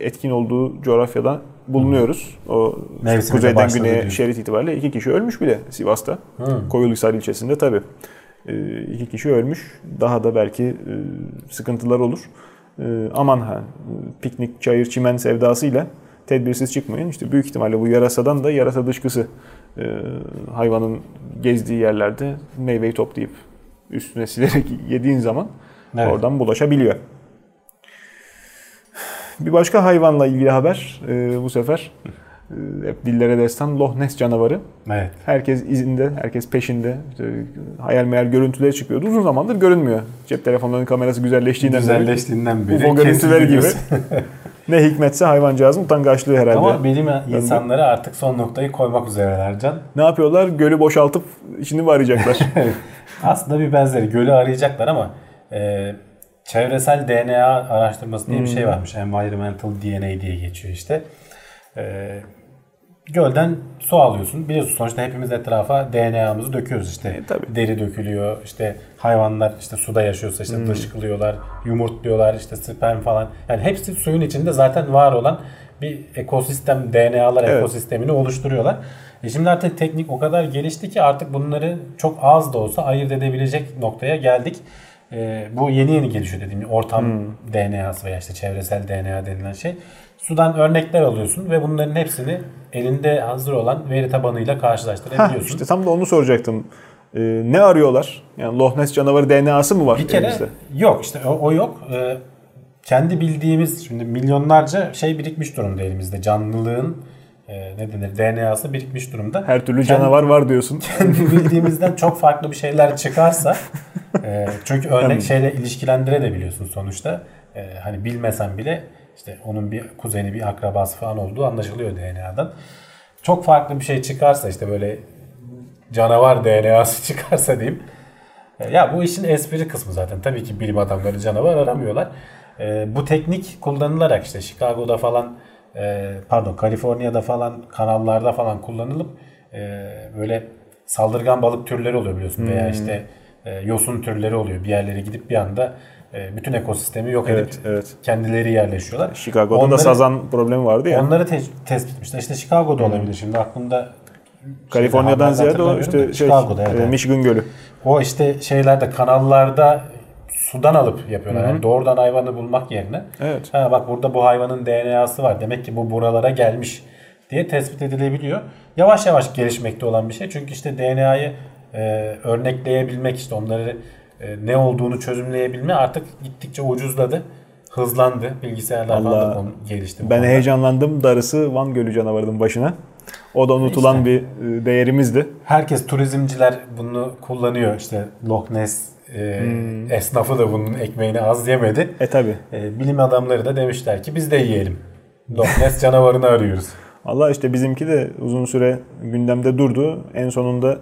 S1: etkin olduğu coğrafyada bulunuyoruz. O işte
S2: Mevsimi de
S1: kuzeyden güneye
S2: diyorsun.
S1: şerit itibariyle iki kişi ölmüş bile Sivas'ta. Koyulhisar ilçesinde tabii. İki kişi ölmüş. Daha da belki sıkıntılar olur. Aman ha piknik, çayır, çimen sevdasıyla tedbirsiz çıkmayın. İşte büyük ihtimalle bu yarasadan da yarasa dışkısı e, hayvanın gezdiği yerlerde meyveyi toplayıp üstüne silerek yediğin zaman
S2: Evet.
S1: oradan bulaşabiliyor. Bir başka hayvanla ilgili haber e, bu sefer hep dillere destan Loch Ness canavarı.
S2: evet.
S1: Herkes izinde, herkes peşinde. İşte hayal meyal görüntüleri çıkıyordu. Uzun zamandır görünmüyor. Cep telefonlarının kamerası güzelleştiğinden beri.
S2: Güzelleştiğinden beri
S1: UFO görüntüleri gibi. Ne hikmetse hayvancağızın utangaçlığı herhalde.
S2: Ama bilim insanları artık son noktayı koymak üzereler Can.
S1: Ne yapıyorlar? Gölü boşaltıp içini mi arayacaklar?
S2: Aslında bir benzeri gölü arayacaklar ama e, çevresel DNA araştırması diye bir
S1: Hmm.
S2: şey varmış. Environmental DNA diye geçiyor işte. E, gölden su alıyorsun. Biliyorsun sonuçta hepimiz etrafa DNA'mızı döküyoruz işte.
S1: E, tabii.
S2: Deri dökülüyor. işte hayvanlar işte suda yaşıyorsa işte
S1: Hmm.
S2: dışkılıyorlar, yumurtluyorlar, işte sperm falan. Yani hepsi suyun içinde zaten var olan bir ekosistem, DNA'lar
S1: Evet.
S2: ekosistemini oluşturuyorlar. E şimdi artık teknik o kadar gelişti ki artık bunları çok az da olsa ayırt edebilecek noktaya geldik. E, bu yeni yeni gelişiyor dediğim ortam DNA'sı veya işte çevresel DNA denilen şey. Sudan örnekler alıyorsun ve bunların hepsini elinde hazır olan veri tabanıyla
S1: Heh,
S2: karşılaştırabiliyorsun.
S1: işte tam da onu soracaktım. Ee, ne arıyorlar? Yani Loch Ness canavarı DNA'sı mı var
S2: Bir kere
S1: elimizde?
S2: yok işte o, o yok. Ee, kendi bildiğimiz şimdi milyonlarca şey birikmiş durumda elimizde. Canlılığın e, ne denir DNA'sı birikmiş durumda.
S1: Her türlü
S2: Kendi-
S1: canavar var diyorsun.
S2: kendi bildiğimizden çok farklı bir şeyler çıkarsa e, çünkü örnek şeyle ilişkilendirebiliyorsun sonuçta. E, hani bilmesen bile işte onun bir kuzeni bir akrabası falan olduğu anlaşılıyor DNA'dan. Çok farklı bir şey çıkarsa işte böyle canavar DNA'sı çıkarsa diyeyim. E, Ya bu işin espri kısmı zaten. Tabii ki bilim adamları canavar aramıyorlar. E, bu teknik kullanılarak işte Chicago'da falan e, pardon Kaliforniya'da falan kanallarda falan kullanılıp e, böyle saldırgan balık türleri oluyor biliyorsun veya işte e, yosun türleri oluyor. Bir yerlere gidip bir anda bütün ekosistemi yok edip
S1: Evet, evet.
S2: kendileri yerleşiyorlar.
S1: Chicago'da da
S2: Onları-
S1: sazan problemi vardı ya.
S2: Onları te- tespit etmişler. İşte Chicago'da olabilir şimdi aklımda.
S1: Kaliforniya'dan ziyade o işte
S2: da
S1: şey,
S2: Chicago'da evet.
S1: e, Michigan Gölü.
S2: O işte şeylerde kanallarda sudan alıp yapıyorlar. Yani doğrudan hayvanı bulmak yerine.
S1: Evet.
S2: Ha bak burada bu hayvanın DNA'sı var. Demek ki bu buralara gelmiş diye tespit edilebiliyor. Yavaş yavaş gelişmekte olan bir şey. Çünkü işte DNA'yı e, örnekleyebilmek işte onları e, ne olduğunu çözümleyebilme artık gittikçe ucuzladı. Hızlandı. Bilgisayarlar falan
S1: Allah.
S2: da konu- gelişti.
S1: Ben
S2: konuda.
S1: heyecanlandım darısı Van Gölü canavarının başına. O da unutulan
S2: İşte.
S1: bir e, değerimizdi.
S2: Herkes turizmciler bunu kullanıyor. İşte Loch Ness e,
S1: Hmm.
S2: esnafı da bunun ekmeğini az yemedi.
S1: E tabi.
S2: E, bilim adamları da demişler ki biz de yiyelim. Loch Ness canavarını arıyoruz.
S1: Allah işte bizimki de uzun süre gündemde durdu. En sonunda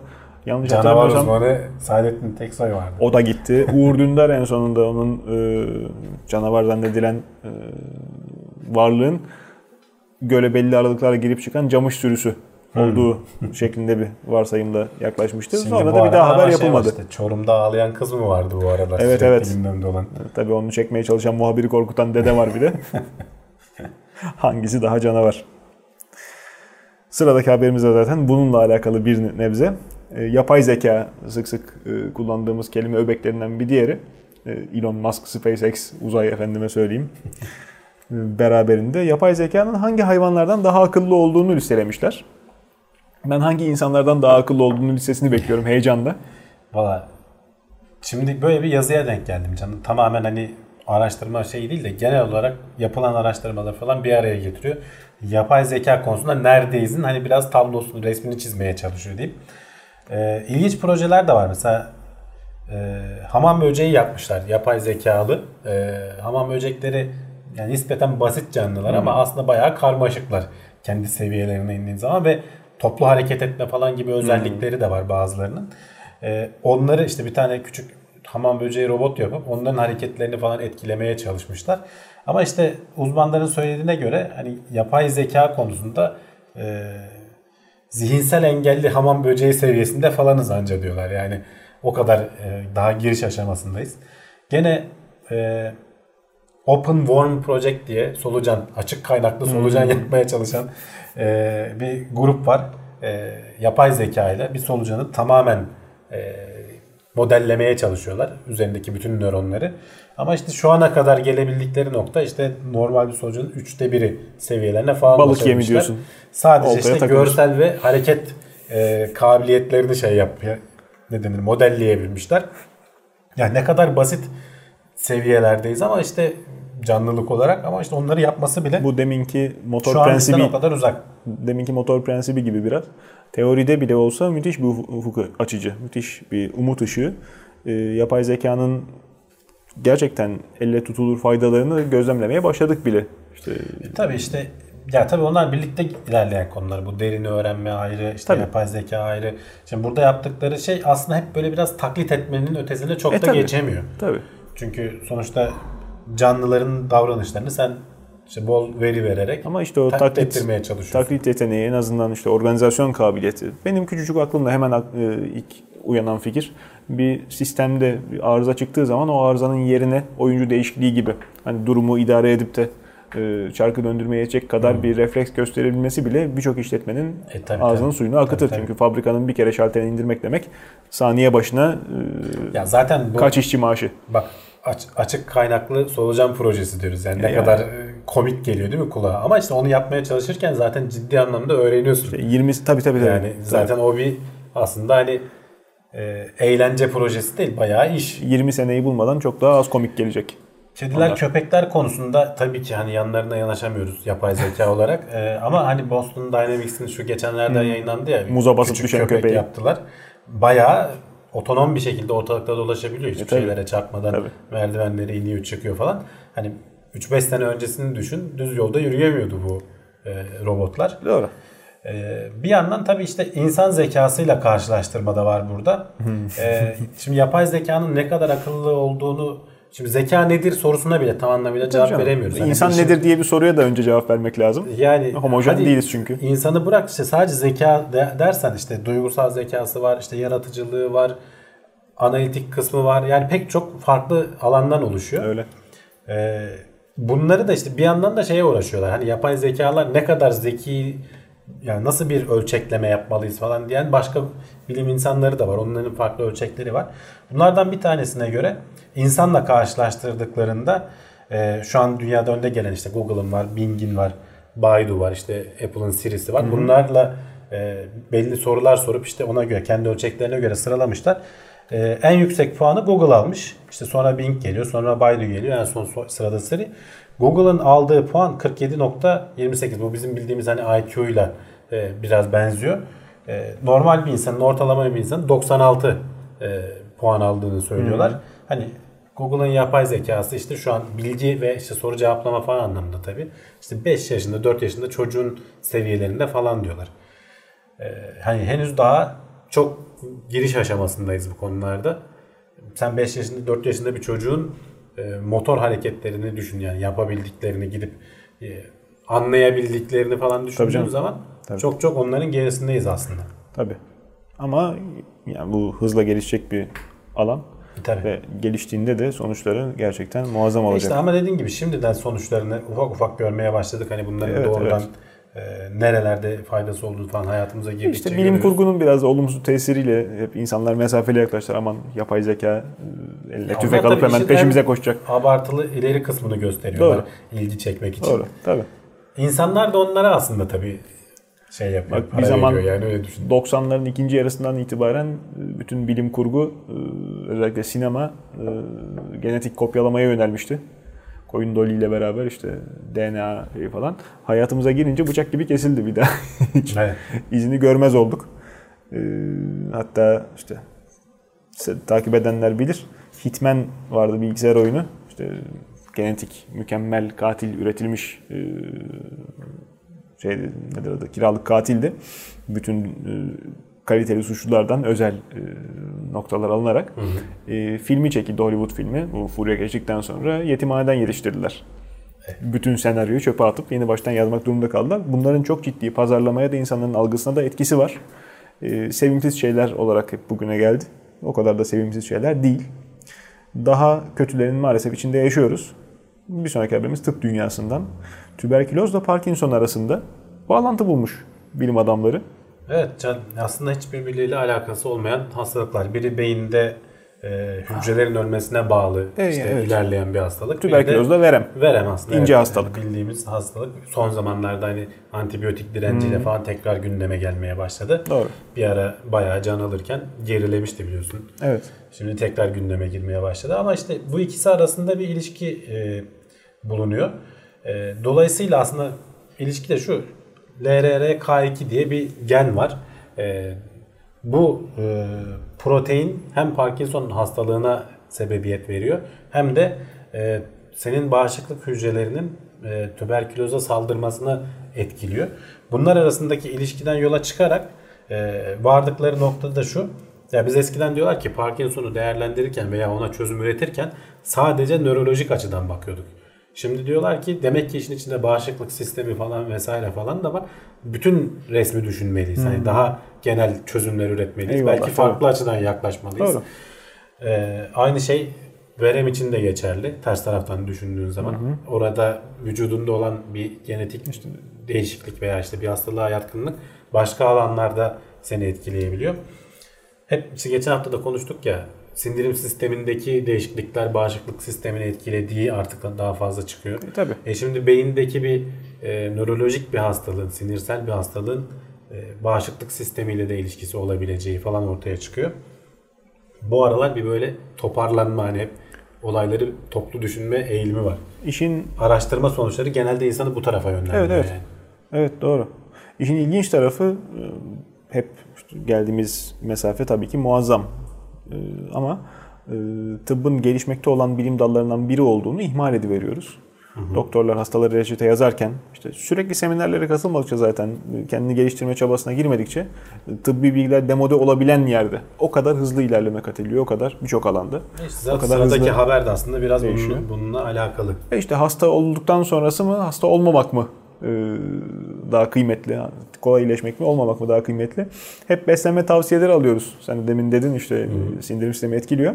S1: yanlış
S2: Canavar
S1: hatırlamıyorsam
S2: uzmanı Saadettin Teksoy vardı.
S1: o da gitti. Uğur Dündar en sonunda onun e, canavar zannedilen e, varlığın göle belli aralıklarla girip çıkan camış sürüsü olduğu şeklinde bir varsayımla yaklaşmıştı.
S2: Şimdi
S1: Sonra da bir daha haber
S2: şey
S1: yapılmadı.
S2: işte, Çorum'da ağlayan kız mı vardı bu aralar?
S1: Evet, evet.
S2: gündemde olan.
S1: Tabii onu çekmeye çalışan muhabiri korkutan dede var bir de. Hangisi daha canavar? Sıradaki haberimiz de zaten bununla alakalı bir nebze. E, yapay zeka sık sık e, kullandığımız kelime öbeklerinden bir diğeri. E, Elon Musk, SpaceX, uzay efendime söyleyeyim. Beraberinde yapay zekanın hangi hayvanlardan daha akıllı olduğunu listelemişler. Ben hangi insanlardan daha akıllı olduğunu listesini bekliyorum heyecanla.
S2: Valla şimdi böyle bir yazıya denk geldim canım. Tamamen hani araştırma şeyi değil de genel olarak yapılan araştırmaları falan bir araya getiriyor. Yapay zeka konusunda neredeyizin hani biraz tablosunu, resmini çizmeye çalışıyor diyeyim. Ee, ilginç projeler de var. Mesela e, hamam böceği yapmışlar yapay zekalı. E, hamam böcekleri yani nispeten basit canlılar ama aslında bayağı karmaşıklar kendi seviyelerine indiğin zaman ve toplu hareket etme falan gibi özellikleri de var bazılarının. E, onları işte bir tane küçük hamam böceği robot yapıp onların hareketlerini falan etkilemeye çalışmışlar. Ama işte uzmanların söylediğine göre hani yapay zeka konusunda e, zihinsel engelli hamam böceği seviyesinde falanız anca diyorlar. Yani o kadar e, daha giriş aşamasındayız. Gene e, Open Worm Project diye solucan, açık kaynaklı solucan yapmaya çalışan e, bir grup var. E, yapay zeka ile bir solucanı tamamen e, modellemeye çalışıyorlar. Üzerindeki bütün nöronları. Ama işte şu ana kadar gelebildikleri nokta işte normal bir solucanın üçte biri seviyelerine falan
S1: Balık yemi diyorsun.
S2: Sadece
S1: Oltaya
S2: işte
S1: takılır.
S2: görsel ve hareket e, kabiliyetlerini şey yap ne denir modelleyebilmişler. Yani ne kadar basit seviyelerdeyiz ama işte canlılık olarak ama işte onları yapması bile
S1: Bu deminki motor prensibi
S2: o kadar uzak.
S1: Deminki motor prensibi gibi biraz. Teoride bile olsa müthiş bir ufuk açıcı, müthiş bir umut ışığı. Ee, yapay zekanın gerçekten elle tutulur faydalarını gözlemlemeye başladık bile. İşte
S2: Tabii işte ya tabii onlar birlikte ilerleyen konular. Bu derini öğrenme ayrı, işte
S1: Tabii.
S2: yapay zeka ayrı. Şimdi burada yaptıkları şey aslında hep böyle biraz taklit etmenin ötesine çok
S1: E,
S2: da
S1: tabii.
S2: geçemiyor.
S1: tabii.
S2: Çünkü sonuçta canlıların davranışlarını sen işte bol veri vererek
S1: Ama işte o
S2: taklit
S1: taklit,
S2: ettirmeye çalışıyorsun.
S1: taklit yeteneği en azından işte organizasyon kabiliyeti. Benim küçücük aklımda hemen e, ilk uyanan fikir bir sistemde bir arıza çıktığı zaman o arızanın yerine oyuncu değişikliği gibi hani durumu idare edip de e, çarkı döndürmeye yetecek kadar bir refleks gösterebilmesi bile birçok işletmenin
S2: E, tabii,
S1: ağzının
S2: tabii.
S1: suyunu akıtır.
S2: Tabii, tabii.
S1: Çünkü fabrikanın bir kere şalterini indirmek demek saniye başına e,
S2: Ya zaten bu
S1: kaç işçi maaşı.
S2: bak açık kaynaklı solucan projesi diyoruz. Yani ne
S1: yani.
S2: kadar e, komik geliyor değil mi kulağa? Ama işte onu yapmaya çalışırken zaten ciddi anlamda öğreniyorsun.
S1: 20 tabii tabii tabii.
S2: Yani zaten o bir aslında hani e, eğlence projesi değil bayağı iş.
S1: 20 seneyi bulmadan çok daha az komik gelecek.
S2: Kediler
S1: Onlar.
S2: köpekler konusunda tabii ki hani yanlarına yanaşamıyoruz yapay zeka olarak. E, ama hani Boston Dynamics'in şu geçenlerde yayınlandı ya.
S1: Muza basıp düşen
S2: köpek
S1: köpeği.
S2: yaptılar. Bayağı otonom bir şekilde ortalıkta dolaşabiliyor. Hiçbir
S1: E, tabii.
S2: şeylere çarpmadan
S1: Tabii.
S2: merdivenleri iniyor çıkıyor falan. Hani 3-5 sene öncesini düşün. Düz yolda yürüyemiyordu bu e, robotlar.
S1: Doğru.
S2: Ee, bir yandan tabii işte insan zekasıyla karşılaştırma da var burada. Ee, şimdi yapay zekanın ne kadar akıllı olduğunu şimdi zeka nedir sorusuna bile tam anlamıyla cevap
S1: Canım,
S2: veremiyoruz. Hani
S1: İnsan nedir diye bir soruya da önce cevap vermek lazım.
S2: Yani
S1: Homojen değiliz çünkü.
S2: İnsanı bırak işte sadece zeka de- dersen işte duygusal zekası var, işte yaratıcılığı var. analitik kısmı var. Yani pek çok farklı alandan oluşuyor.
S1: Öyle.
S2: Ee, bunları da işte bir yandan da şeye uğraşıyorlar. Hani yapay zekalar ne kadar zeki yani nasıl bir ölçekleme yapmalıyız falan diyen başka bilim insanları da var. Onların farklı ölçekleri var. Bunlardan bir tanesine göre insanla karşılaştırdıklarında e, şu an dünyada önde gelen işte Google'ın var, Bing'in var, Baidu var, işte Apple'ın Siri'si var. Bunlarla e, belli sorular sorup işte ona göre kendi ölçeklerine göre sıralamışlar. E, en yüksek puanı Google almış. İşte sonra Bing geliyor, sonra Baidu geliyor. En son sırada Siri. Google'ın aldığı puan 47.28. Bu bizim bildiğimiz hani IQ ile biraz benziyor. E, normal bir insanın, ortalama bir insanın 96 e, puan aldığını söylüyorlar. Hı hı. Hani Google'ın yapay zekası işte şu an bilgi ve işte soru cevaplama falan anlamında tabii. İşte 5 yaşında, 4 yaşında çocuğun seviyelerinde falan diyorlar. Ee, hani henüz daha çok giriş aşamasındayız bu konularda. Sen 5 yaşında, 4 yaşında bir çocuğun motor hareketlerini düşün yani yapabildiklerini gidip e, anlayabildiklerini falan düşündüğün zaman Tabii. çok çok onların gerisindeyiz aslında.
S1: Tabii. Ama yani bu hızla gelişecek bir alan. Tabii. Ve geliştiğinde de sonuçları gerçekten muazzam olacak.
S2: İşte ama dediğin gibi şimdiden sonuçlarını ufak ufak görmeye başladık. Hani bunların evet, doğrudan evet. E, nerelerde faydası olduğunu falan hayatımıza girdikçe
S1: İşte bilim görüyoruz. kurgunun biraz olumsuz tesiriyle hep insanlar mesafeli yaklaştılar. Aman yapay zeka e, eline tüfek alıp hemen peşimize koşacak.
S2: Abartılı ileri kısmını gösteriyorlar. Doğru. ilgi çekmek için.
S1: Doğru. Tabii.
S2: İnsanlar da onlara aslında tabii şey yapıyor. Bak, bir zaman yani öyle düşün.
S1: 90'ların ikinci yarısından itibaren e, bütün bilim kurgu e, özellikle sinema genetik kopyalamaya yönelmişti. Koyun Dolly ile beraber işte DNA falan hayatımıza girince bıçak gibi kesildi bir daha. Hiç evet. izini görmez olduk. Hatta işte takip edenler bilir. Hitman vardı bilgisayar oyunu. İşte genetik mükemmel katil üretilmiş şey nedir adı kiralık katildi. Bütün e, kaliteli suçlulardan özel e, noktalar alınarak hı hı. E, filmi çekildi Hollywood filmi. Bu furya geçtikten sonra yetimhaneden yetiştirdiler. Bütün senaryoyu çöpe atıp yeni baştan yazmak durumunda kaldılar. Bunların çok ciddi pazarlamaya da insanların algısına da etkisi var. E, sevimsiz şeyler olarak hep bugüne geldi. O kadar da sevimsiz şeyler değil. Daha kötülerin maalesef içinde yaşıyoruz. Bir sonraki haberimiz tıp dünyasından tüberkülozla Parkinson arasında bağlantı bulmuş bilim adamları.
S2: Evet Can aslında hiçbir birbiriyle alakası olmayan hastalıklar. Biri beyinde e, hücrelerin ölmesine bağlı e, işte evet. ilerleyen bir hastalık.
S1: Tüberküloz da verem.
S2: Verem aslında.
S1: İnce evet, hastalık.
S2: bildiğimiz hastalık. Son zamanlarda hani antibiyotik direnciyle hmm. falan tekrar gündeme gelmeye başladı.
S1: Doğru.
S2: Bir ara bayağı can alırken gerilemişti biliyorsun.
S1: Evet.
S2: Şimdi tekrar gündeme girmeye başladı ama işte bu ikisi arasında bir ilişki e, bulunuyor. E, dolayısıyla aslında ilişki de şu. LRRK2 diye bir gen var. E, bu e, protein hem Parkinson hastalığına sebebiyet veriyor hem de e, senin bağışıklık hücrelerinin e, tüberküloza saldırmasına etkiliyor. Bunlar arasındaki ilişkiden yola çıkarak e, vardıkları nokta da şu. Ya biz eskiden diyorlar ki Parkinson'u değerlendirirken veya ona çözüm üretirken sadece nörolojik açıdan bakıyorduk. Şimdi diyorlar ki demek ki işin içinde bağışıklık sistemi falan vesaire falan da var. Bütün resmi düşünmeliyiz. Hani hmm. Hani daha genel çözümler üretmeliyiz. Eyvallah, Belki farklı tabii. açıdan yaklaşmalıyız. Doğru. Ee, aynı şey verem için de geçerli. Ters taraftan düşündüğün zaman. Hı hı. Orada vücudunda olan bir genetik işte değişiklik veya işte bir hastalığa yatkınlık başka alanlarda seni etkileyebiliyor. Hep işte geçen hafta da konuştuk ya sindirim sistemindeki değişiklikler bağışıklık sistemini etkilediği artık daha fazla çıkıyor.
S1: E, tabii.
S2: E şimdi beyindeki bir e, nörolojik bir hastalığın, sinirsel bir hastalığın e, bağışıklık sistemiyle de ilişkisi olabileceği falan ortaya çıkıyor. Bu aralar bir böyle toparlanma hani hep olayları toplu düşünme eğilimi var.
S1: İşin
S2: araştırma sonuçları genelde insanı bu tarafa yönlendiriyor.
S1: Evet evet. Yani. Evet doğru. İşin ilginç tarafı e, hep geldiğimiz mesafe tabii ki muazzam. Ee, ama e, tıbbın gelişmekte olan bilim dallarından biri olduğunu ihmal ediveriyoruz. Hı hı. Doktorlar hastaları reçete yazarken işte sürekli seminerlere katılmadıkça zaten kendini geliştirme çabasına girmedikçe tıbbi bilgiler demode olabilen yerde o kadar hızlı ilerleme kat ediliyor. O kadar birçok alanda.
S2: İşte zaten o kadar sıradaki hızlı haber de aslında biraz değişiyor. bununla, alakalı.
S1: E işte hasta olduktan sonrası mı hasta olmamak mı e, daha kıymetli? Kolay iyileşmek mi olmamak mı daha kıymetli? Hep beslenme tavsiyeleri alıyoruz. Sen de demin dedin işte hmm. sindirim sistemi etkiliyor.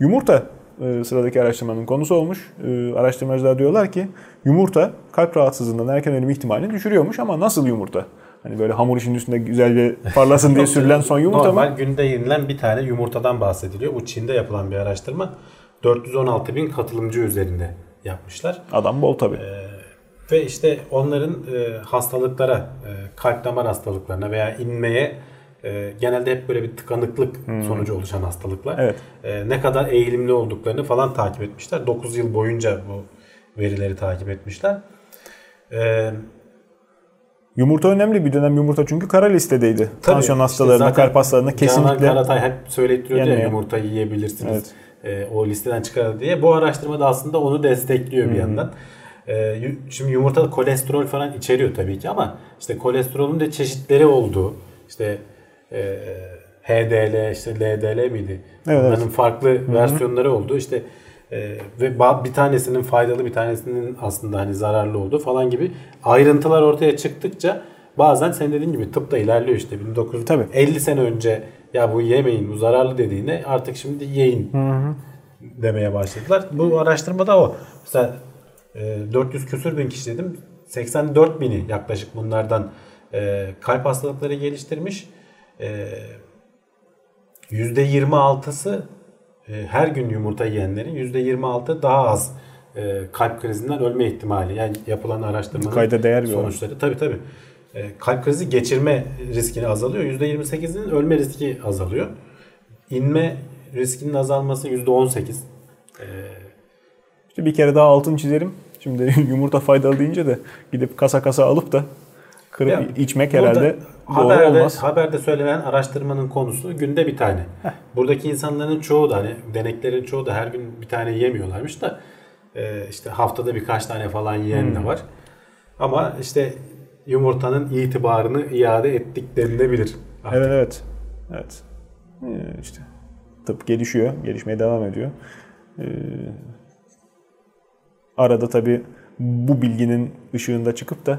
S1: Yumurta e, sıradaki araştırmanın konusu olmuş. E, araştırmacılar diyorlar ki yumurta kalp rahatsızlığından erken ölüm ihtimalini düşürüyormuş ama nasıl yumurta? Hani böyle hamur işin üstünde güzel bir parlasın diye sürülen son yumurta
S2: Normal
S1: mı?
S2: günde yenilen bir tane yumurtadan bahsediliyor. Bu Çin'de yapılan bir araştırma. 416 bin katılımcı üzerinde yapmışlar.
S1: Adam bol tabii.
S2: Ee, ve işte onların e, hastalıklara, e, kalp damar hastalıklarına veya inmeye e, genelde hep böyle bir tıkanıklık hmm. sonucu oluşan hastalıklar.
S1: Evet.
S2: E, ne kadar eğilimli olduklarını falan takip etmişler. 9 yıl boyunca bu verileri takip etmişler.
S1: E, Yumurta önemli bir dönem yumurta çünkü kara listedeydi. Tabii, Tansiyon hastalarına, işte kalp hastalarına kesinlikle. Canan
S2: Karatay hep söyleyip duruyordu ya yumurta yiyebilirsiniz. Evet. E, o listeden çıkar diye. Bu araştırma da aslında onu destekliyor bir hmm. yandan. E, şimdi yumurta kolesterol falan içeriyor tabii ki ama işte kolesterolün de çeşitleri olduğu işte e, HDL işte LDL miydi? Evet, evet. farklı Hı-hı. versiyonları oldu. İşte e, ve bir tanesinin faydalı bir tanesinin aslında hani zararlı olduğu falan gibi ayrıntılar ortaya çıktıkça bazen sen dediğin gibi tıp da ilerliyor işte 1950 sene önce ya bu yemeyin bu zararlı dediğine artık şimdi yiyin Hı-hı. demeye başladılar. Bu araştırmada o. Mesela 400 küsür bin kişi dedim. 84 bini yaklaşık bunlardan e, kalp hastalıkları geliştirmiş. E, %26'sı e, her gün yumurta yiyenlerin %26 daha az e, kalp krizinden ölme ihtimali. Yani yapılan araştırmanın
S1: Kayda değer bir
S2: sonuçları. Tabii tabii. E, kalp krizi geçirme riskini azalıyor. %28'in ölme riski azalıyor. İnme riskinin azalması %18. E,
S1: işte bir kere daha altın çizerim. Şimdi yumurta faydalı deyince de gidip kasa kasa alıp da kırıp ya, içmek herhalde haberde, doğru olmaz.
S2: Haberde söylenen araştırmanın konusu günde bir tane. Heh. Buradaki insanların çoğu da hani deneklerin çoğu da her gün bir tane yemiyorlarmış da e, işte haftada birkaç tane falan yiyen hmm. de var. Ama işte yumurtanın itibarını iade ettik denilebilir.
S1: Artık. Evet evet. Evet. Ee, işte tıp gelişiyor. Gelişmeye devam ediyor. Ee, arada tabi bu bilginin ışığında çıkıp da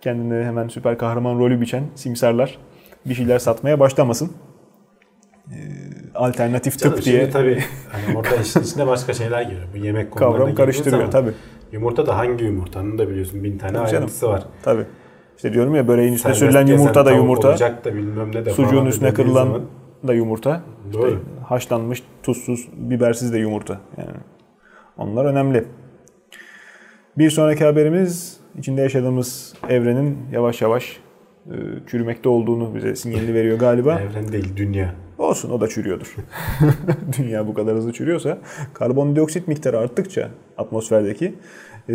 S1: kendine hemen süper kahraman rolü biçen simsarlar bir şeyler satmaya başlamasın. Ee, alternatif Canım, tıp diye.
S2: tabii hani orada işin içine başka şeyler giriyor. Bu yemek
S1: Kavram karıştırıyor tabii.
S2: Yumurta da hangi yumurtanın da biliyorsun bin tane tabii ayrıntısı canım. var.
S1: Tabii. İşte diyorum ya böreğin üstüne sürülen yumurta da yumurta.
S2: Olacak da bilmem ne de
S1: Sucuğun üstüne kırılan zaman. da yumurta. Doğru. İşte haşlanmış, tuzsuz, bibersiz de yumurta. Yani onlar önemli. Bir sonraki haberimiz içinde yaşadığımız evrenin yavaş yavaş e, çürümekte olduğunu bize sinyalini veriyor galiba.
S2: Evren değil, dünya.
S1: Olsun o da çürüyordur. dünya bu kadar hızlı çürüyorsa karbondioksit miktarı arttıkça atmosferdeki e,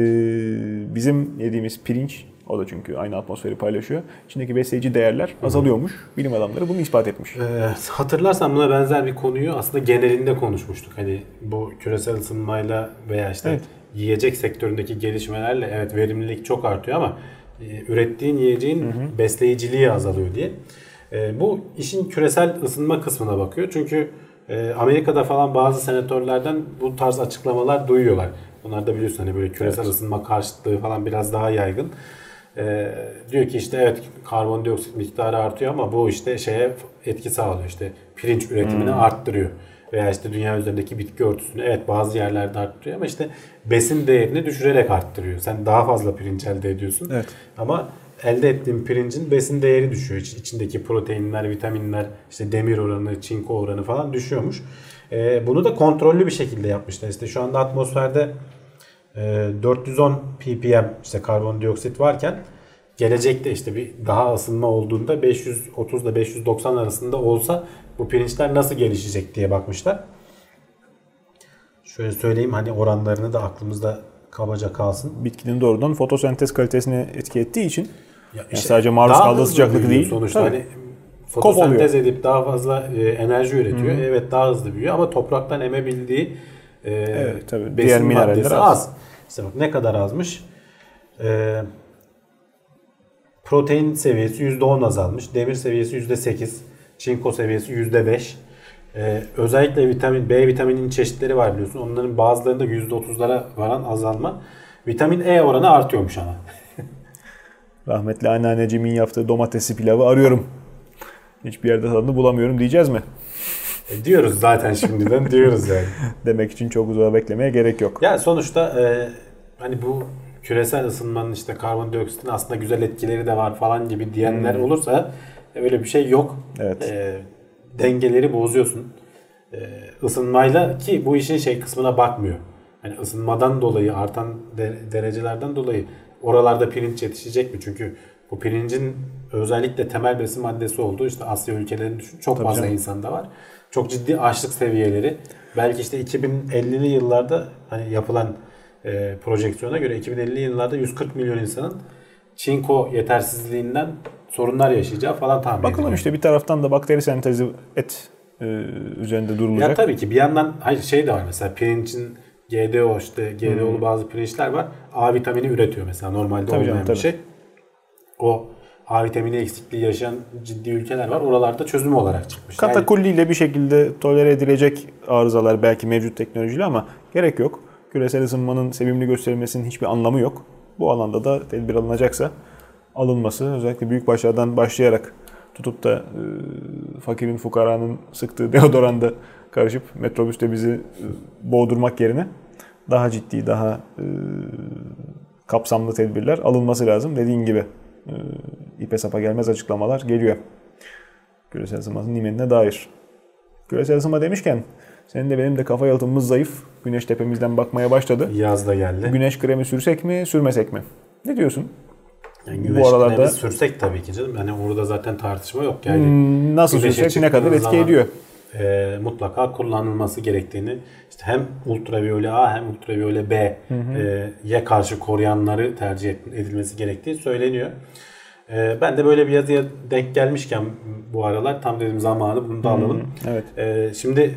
S1: bizim yediğimiz pirinç o da çünkü aynı atmosferi paylaşıyor. İçindeki besleyici değerler azalıyormuş. Bilim adamları bunu ispat etmiş.
S2: Ee, hatırlarsan buna benzer bir konuyu aslında genelinde konuşmuştuk. Hani bu küresel ısınmayla veya işte evet yiyecek sektöründeki gelişmelerle evet verimlilik çok artıyor ama e, ürettiğin yiyeceğin hı hı. besleyiciliği azalıyor diye. E, bu işin küresel ısınma kısmına bakıyor. Çünkü e, Amerika'da falan bazı senatörlerden bu tarz açıklamalar duyuyorlar. Onlar da biliyorsun hani böyle küresel evet. ısınma karşıtlığı falan biraz daha yaygın. E, diyor ki işte evet karbondioksit miktarı artıyor ama bu işte şeye etki sağlıyor işte pirinç üretimini hmm. arttırıyor veya işte dünya üzerindeki bitki örtüsünü evet bazı yerlerde arttırıyor ama işte besin değerini düşürerek arttırıyor. Sen daha fazla pirinç elde ediyorsun.
S1: Evet.
S2: Ama elde ettiğin pirincin besin değeri düşüyor. İçindeki proteinler, vitaminler, işte demir oranı, çinko oranı falan düşüyormuş. Ee, bunu da kontrollü bir şekilde yapmışlar. İşte şu anda atmosferde e, 410 ppm işte karbondioksit varken gelecekte işte bir daha ısınma olduğunda 530 ile 590 arasında olsa bu pirinçler nasıl gelişecek diye bakmışlar. Şöyle söyleyeyim hani oranlarını da aklımızda kabaca kalsın.
S1: Bitkinin doğrudan fotosentez kalitesine etki ettiği için ya işte yani sadece maruz kaldığı sıcaklık değil.
S2: Sonuçta Tabii. hani fotosentez edip daha fazla e, enerji üretiyor. Hı-hı. Evet daha hızlı büyüyor ama topraktan emebildiği e, evet, tabii. besin Diğer maddesi az. az. İşte bak ne kadar azmış. E, protein seviyesi %10 azalmış. Demir seviyesi %8. Çinko seviyesi %5. Ee, özellikle vitamin B vitaminin çeşitleri var biliyorsun. Onların bazılarında %30'lara varan azalma. Vitamin E oranı artıyormuş ama.
S1: Rahmetli anneannecimin yaptığı domatesli pilavı arıyorum. Hiçbir yerde tadını bulamıyorum diyeceğiz mi?
S2: E, diyoruz zaten şimdiden diyoruz yani.
S1: Demek için çok uzağa beklemeye gerek yok.
S2: Ya sonuçta e, hani bu küresel ısınmanın işte karbondioksitin aslında güzel etkileri de var falan gibi diyenler
S1: Hmm.
S2: olursa öyle bir şey yok.
S1: Evet.
S2: E, dengeleri bozuyorsun. E, ısınmayla ki bu işin şey kısmına bakmıyor. Hani ısınmadan dolayı artan de- derecelerden dolayı oralarda pirinç yetişecek mi? Çünkü bu pirincin özellikle temel besin maddesi olduğu işte Asya ülkelerinin düşün çok
S1: Tabii
S2: fazla
S1: canım.
S2: insanda var. Çok ciddi açlık seviyeleri. Belki işte 2050'li yıllarda hani yapılan e, projeksiyona göre 2050'li yıllarda 140 milyon insanın çinko yetersizliğinden sorunlar yaşayacağı falan tahmin
S1: Bakalım
S2: ediliyor.
S1: işte bir taraftan da bakteri sentezi et e, üzerinde durulacak.
S2: Ya tabii ki bir yandan hayır şey de var mesela pirincin GDO işte GDO'lu
S1: Hmm.
S2: bazı pirinçler var. A vitamini üretiyor mesela normalde
S1: Tabii
S2: olmayan
S1: canım,
S2: bir şey. O A vitamini eksikliği yaşayan ciddi ülkeler var. Oralarda çözüm olarak çıkmış. Yani-
S1: Katakulliyle bir şekilde tolere edilecek arızalar belki mevcut teknolojiyle ama gerek yok. Küresel ısınmanın sevimli gösterilmesinin hiçbir anlamı yok. Bu alanda da tedbir alınacaksa alınması özellikle büyük başlardan başlayarak tutup da e, fakirin fukaranın sıktığı deodoranda karışıp metrobüste bizi e, boğdurmak yerine daha ciddi, daha e, kapsamlı tedbirler alınması lazım. Dediğin gibi e, ipe sapa gelmez açıklamalar geliyor. Küresel ısınmanın nimetine dair. Küresel ısınma demişken senin de benim de kafa yalıtımımız zayıf. Güneş tepemizden bakmaya başladı.
S2: Yaz da geldi.
S1: Güneş kremi sürsek mi, sürmesek mi? Ne diyorsun?
S2: Yani
S1: bu
S2: güneş
S1: aralarda-
S2: kremi sürsek tabii ki canım. Yani orada zaten tartışma yok. Yani
S1: Hmm, Nasıl sürsek ne kadar etki ediyor?
S2: e, mutlaka kullanılması gerektiğini işte hem ultraviyole A hem ultraviyole B e, ye karşı koruyanları tercih edilmesi gerektiği söyleniyor. E, ben de böyle bir yazıya denk gelmişken bu aralar tam dedim zamanı bunu da alalım.
S1: Evet.
S2: E, şimdi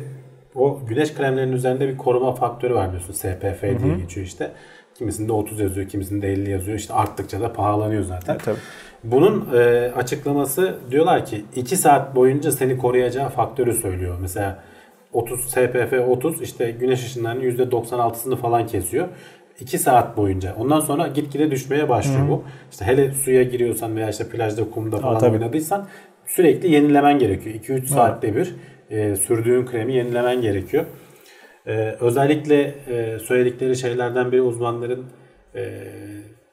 S2: o güneş kremlerinin üzerinde bir koruma faktörü var biliyorsun. SPF diye geçiyor işte. Kimisinde 30 yazıyor, kimisinde 50 yazıyor. İşte arttıkça da pahalanıyor zaten.
S1: Evet, tabii.
S2: Bunun e, açıklaması diyorlar ki 2 saat boyunca seni koruyacağı faktörü söylüyor. Mesela 30 SPF 30 işte güneş ışınlarının %96'sını falan kesiyor. 2 saat boyunca. Ondan sonra gitgide düşmeye başlıyor bu. İşte hele suya giriyorsan veya işte plajda kumda falan
S1: tabii.
S2: oynadıysan sürekli yenilemen gerekiyor. 2-3 saatte bir e, sürdüğün kremi yenilemen gerekiyor. Ee, özellikle e, söyledikleri şeylerden biri uzmanların e,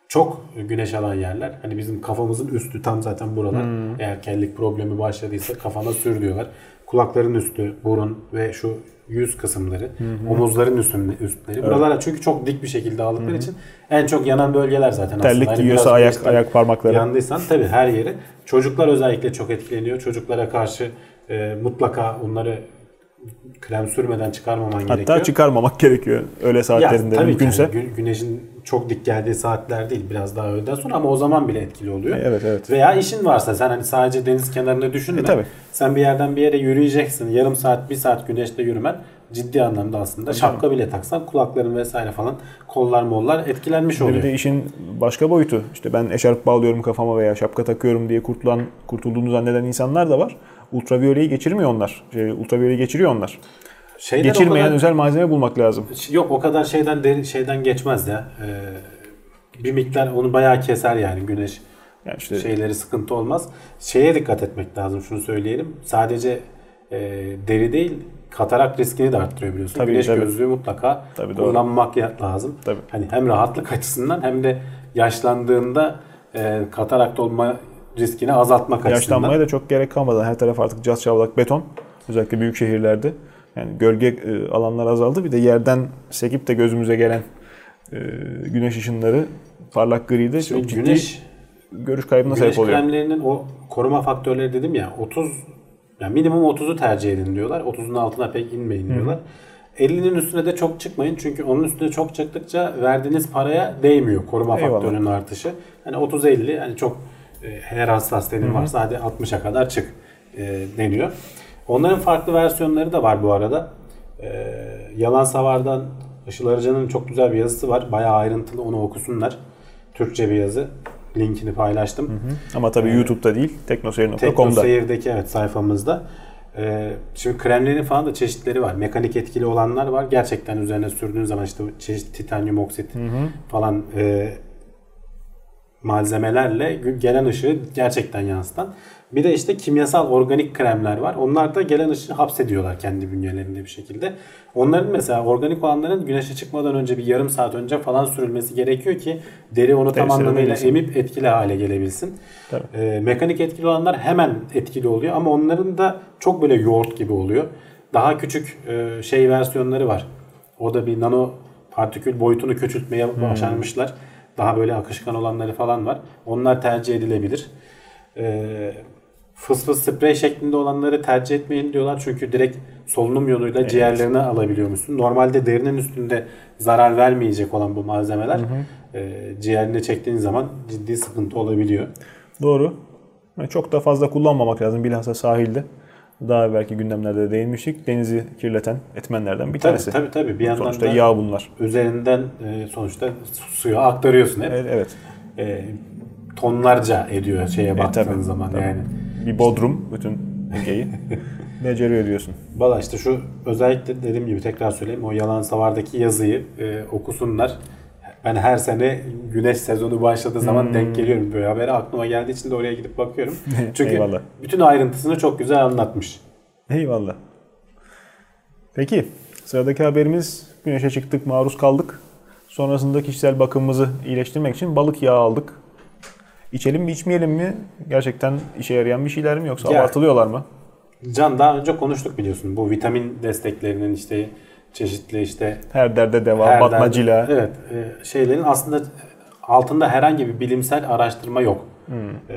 S2: çok güneş alan yerler. Hani bizim kafamızın üstü tam zaten buralar. Eğer kellik problemi başladıysa kafana sür diyorlar. Kulakların üstü, burun ve şu yüz kısımları, omuzların üstünde, üstleri. Buralara çünkü çok dik bir şekilde aldıkları için en çok yanan bölgeler zaten
S1: Terlik
S2: aslında. Hani
S1: giyiyorsa
S2: biraz
S1: ayak ayak parmakları.
S2: Yandıysan tabii her yeri. Çocuklar özellikle çok etkileniyor. Çocuklara karşı e, mutlaka onları krem sürmeden çıkarmaman gerekiyor.
S1: Hatta çıkarmamak gerekiyor öyle
S2: Ya,
S1: saatlerinde
S2: tabii ki
S1: mümkünse.
S2: yani gü- güneşin çok dik geldiği saatler değil biraz daha öğleden sonra ama o zaman bile etkili oluyor.
S1: Evet, evet.
S2: Veya işin varsa sen hani sadece deniz kenarında düşünme.
S1: E, tabii.
S2: Sen bir yerden bir yere yürüyeceksin. Yarım saat, bir saat güneşte yürümen ciddi anlamda aslında. Şapka bile taksan kulakların vesaire falan kollar mollar etkilenmiş
S1: Bir
S2: oluyor.
S1: de işin başka boyutu. İşte ben eşarp bağlıyorum kafama veya şapka takıyorum diye kurtulan, kurtulduğunu zanneden insanlar da var. Ultraviyoleyi geçirmiyor onlar. Şey, ultraviyoleyi geçiriyor onlar.
S2: Şeyler o
S1: Geçirmeyen
S2: kadar-
S1: özel malzeme bulmak lazım.
S2: Yok o kadar şeyden deri, şeyden geçmez ya. Ee, bir miktar onu bayağı keser yani güneş
S1: Yani işte
S2: şeyleri sıkıntı olmaz. Şeye dikkat etmek lazım şunu söyleyelim. Sadece e, deri değil katarak riskini de arttırıyor biliyorsun.
S1: Tabii,
S2: Güneş
S1: tabii.
S2: gözlüğü mutlaka
S1: Tabii, doğru.
S2: kullanmak ya- lazım.
S1: Tabii.
S2: Hani hem rahatlık açısından hem de yaşlandığında e, katarakt olma riskini azaltmak açısından.
S1: yaşlanmaya da çok gerek kalmadan her taraf artık caz çavlak beton. Özellikle büyük şehirlerde. Yani gölge e, alanlar azaldı. Bir de yerden sekip de gözümüze gelen e, güneş ışınları parlak gri de çok ciddi
S2: güneş
S1: görüş kaybına
S2: Güneş
S1: sebep oluyor.
S2: kremlerinin o koruma faktörleri dedim ya 30 yani minimum 30'u tercih edin diyorlar. 30'un altına pek inmeyin diyorlar. 50'nin üstüne de çok çıkmayın. Çünkü onun üstüne çok çıktıkça verdiğiniz paraya değmiyor koruma
S1: Eyvallah.
S2: faktörünün artışı. Hani 30-50 yani çok her hasta senin varsa hadi 60'a kadar çık e, deniyor. Onların farklı versiyonları da var bu arada. E, Yalan Savar'dan Işıl Arıcan'ın çok güzel bir yazısı var. Bayağı ayrıntılı onu okusunlar. Türkçe bir yazı. Linkini paylaştım.
S1: Ama tabii YouTube'da değil, teknoseyir.com'da.
S2: Teknoseyir'deki evet sayfamızda. Ee, şimdi kremlerin falan da çeşitleri var. Mekanik etkili olanlar var. Gerçekten üzerine sürdüğün zaman işte çeşit titanyum oksit falan e, malzemelerle gelen ışığı gerçekten yansıtan. Bir de işte kimyasal organik kremler var. Onlar da gelen ışığı hapsediyorlar kendi bünyelerinde bir şekilde. Onların mesela organik olanların güneşe çıkmadan önce bir yarım saat önce falan sürülmesi gerekiyor ki deri onu tam anlamıyla emip etkili hale gelebilsin.
S1: Tabii.
S2: Ee, mekanik etkili olanlar hemen etkili oluyor ama onların da çok böyle yoğurt gibi oluyor. Daha küçük e, şey versiyonları var. O da bir nano partikül boyutunu küçültmeye başarmışlar. Daha böyle akışkan olanları falan var. Onlar tercih edilebilir. Ee, fıs fıs sprey şeklinde olanları tercih etmeyin diyorlar. Çünkü direkt solunum yoluyla ciğerlerine alabiliyormuşsun. Normalde derinin üstünde zarar vermeyecek olan bu malzemeler e, ciğerine çektiğin zaman ciddi sıkıntı olabiliyor.
S1: Doğru. Çok da fazla kullanmamak lazım bilhassa sahilde. Daha belki gündemlerde de değinmiştik. Denizi kirleten etmenlerden bir
S2: Tabii
S1: tanesi.
S2: tabii tabii. Bir yandan
S1: Sonuçta yağ bunlar.
S2: üzerinden e, sonuçta su- suya aktarıyorsun hep.
S1: Evet. evet.
S2: E, tonlarca ediyor şeye baktığın
S1: tabii,
S2: zaman
S1: tabii.
S2: yani.
S1: Bir bodrum bütün Ege'yi beceriyor diyorsun.
S2: Valla işte şu özellikle dediğim gibi tekrar söyleyeyim o yalan savardaki yazıyı e, okusunlar. Ben her sene güneş sezonu başladığı zaman
S1: Hmm.
S2: denk geliyorum böyle haberi aklıma geldiği için de oraya gidip bakıyorum. Çünkü
S1: Eyvallah.
S2: bütün ayrıntısını çok güzel anlatmış.
S1: Eyvallah. Peki sıradaki haberimiz güneşe çıktık maruz kaldık. Sonrasında kişisel bakımımızı iyileştirmek için balık yağı aldık. İçelim mi içmeyelim mi? Gerçekten işe yarayan bir şeyler mi yoksa
S2: Ya-
S1: abartılıyorlar mı?
S2: Can daha önce konuştuk biliyorsun bu vitamin desteklerinin işte çeşitli işte
S1: Her derde deva,
S2: her
S1: batmacıyla.
S2: derdi- Evet e, şeylerin aslında altında herhangi bir bilimsel araştırma yok. E,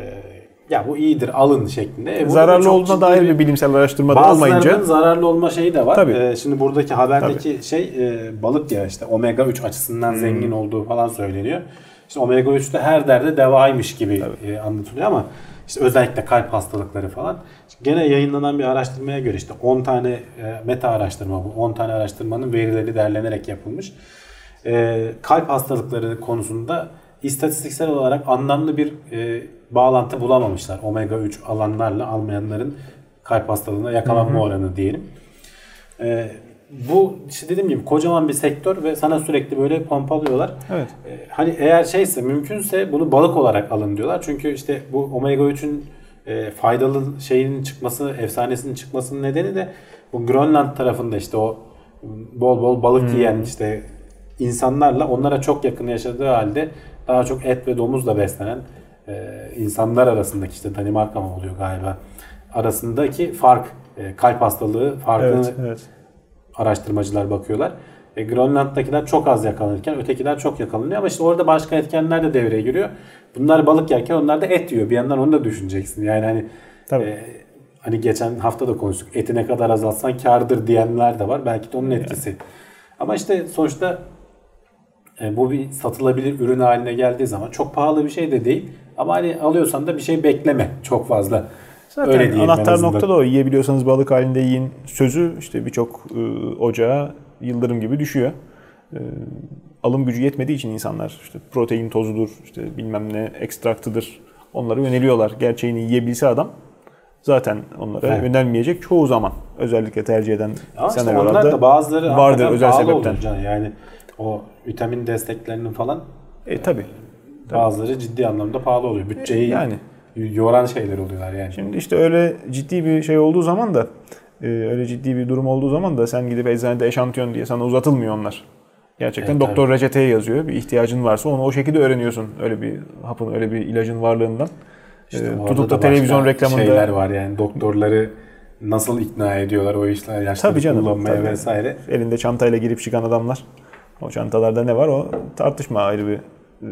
S2: ya bu iyidir alın şeklinde. E,
S1: Hmm. Zararlı olduğuna dair bir bilimsel araştırma da olmayınca
S2: zararlı olma şeyi de var.
S1: Tabii.
S2: Ee, şimdi buradaki haberdeki şey e, balık ya işte omega 3 açısından
S1: Hmm.
S2: zengin olduğu falan söyleniyor. İşte omega 3 de her derde devaymış gibi e, anlatılıyor ama işte özellikle kalp hastalıkları falan. İşte gene yayınlanan bir araştırmaya göre işte 10 tane e, meta araştırma bu. 10 tane araştırmanın verileri derlenerek yapılmış. E, kalp hastalıkları konusunda istatistiksel olarak anlamlı bir e, bağlantı bulamamışlar. Omega 3 alanlarla almayanların kalp hastalığına yakalanma oranı diyelim. E, bu işte dediğim gibi kocaman bir sektör ve sana sürekli böyle pompalıyorlar.
S1: Evet.
S2: E, hani eğer şeyse mümkünse bunu balık olarak alın diyorlar. Çünkü işte bu omega 3'ün e, faydalı şeyinin çıkması, efsanesinin çıkmasının nedeni de bu Grönland tarafında işte o bol bol balık yiyen işte insanlarla onlara çok yakın yaşadığı halde daha çok et ve domuzla beslenen e, insanlar arasındaki işte Danimarka mı oluyor galiba arasındaki fark e, kalp hastalığı farkını
S1: Evet, evet.
S2: Araştırmacılar bakıyorlar. E, Grönland'dakiler çok az yakalanırken ötekiler çok yakalanıyor ama işte orada başka etkenler de devreye giriyor. Bunlar balık yerken onlar da et yiyor. Bir yandan onu da düşüneceksin. Yani hani
S1: Tabii.
S2: e, hani geçen hafta da konuştuk. Eti ne kadar azaltsan kardır diyenler de var. Belki de onun etkisi. Ama işte sonuçta e, bu bir satılabilir ürün haline geldiği zaman çok pahalı bir şey de değil. Ama hani alıyorsan da bir şey bekleme çok fazla.
S1: Zaten
S2: Öyle diyeyim
S1: anahtar nokta da o. Yiyebiliyorsanız balık halinde yiyin sözü işte birçok e, ocağa yıldırım gibi düşüyor. E, alım gücü yetmediği için insanlar işte protein tozudur, işte bilmem ne ekstraktıdır. Onlara yöneliyorlar. Gerçeğini yiyebilse adam zaten onlara
S2: Evet.
S1: yönelmeyecek çoğu zaman. Özellikle tercih eden
S2: Ama işte onlar da bazıları
S1: vardır özel
S2: pahalı
S1: sebepten.
S2: oluyor can. Yani o vitamin desteklerinin falan
S1: E tabi.
S2: bazıları ciddi anlamda pahalı oluyor. Bütçeyi
S1: Yani.
S2: Yoran şeyler oluyorlar yani.
S1: Şimdi işte öyle ciddi bir şey olduğu zaman da e, öyle ciddi bir durum olduğu zaman da sen gidip eczanede eşantiyon diye sana uzatılmıyor onlar. Gerçekten
S2: Evet,
S1: doktor reçeteye yazıyor. Bir ihtiyacın varsa onu o şekilde öğreniyorsun. Öyle bir hapın, öyle bir ilacın varlığından.
S2: İşte
S1: E,
S2: orada
S1: tutup
S2: da
S1: televizyon reklamında
S2: şeyler var yani doktorları nasıl ikna ediyorlar o işler ilaçları
S1: Tabii canım,
S2: kullanmaya
S1: tabii.
S2: vesaire.
S1: elinde çantayla girip çıkan adamlar. O çantalarda ne var o tartışma ayrı bir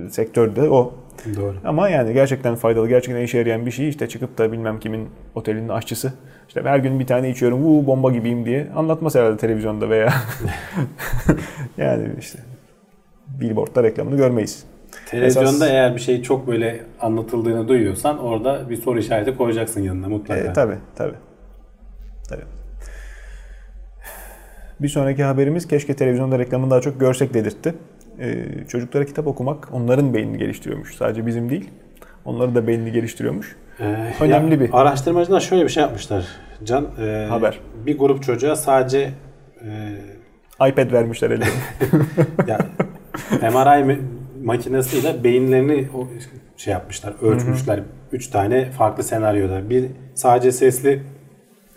S1: e, sektörde o.
S2: Doğru.
S1: Ama yani gerçekten faydalı, gerçekten işe yarayan bir şey işte çıkıp da bilmem kimin otelinin aşçısı işte her gün bir tane içiyorum, bu bomba gibiyim diye anlatmaz herhalde televizyonda veya yani işte billboardda reklamını görmeyiz.
S2: Televizyonda
S1: Esas-
S2: eğer bir şey çok böyle anlatıldığını duyuyorsan orada bir soru işareti koyacaksın yanına mutlaka.
S1: E, tabii, tabii. Tabii. Bir sonraki haberimiz keşke televizyonda reklamını daha çok görsek dedirtti. E, çocuklara kitap okumak onların beynini geliştiriyormuş. Sadece bizim değil. Onları da beynini geliştiriyormuş.
S2: Ee,
S1: Önemli
S2: ya,
S1: bir-
S2: Araştırmacılar şöyle bir şey yapmışlar. Can e,
S1: Haber.
S2: Bir grup çocuğa sadece e,
S1: iPad vermişler ellerine.
S2: ya MRI makinesiyle beyinlerini şey yapmışlar, ölçmüşler. Üç tane farklı senaryoda. Bir sadece sesli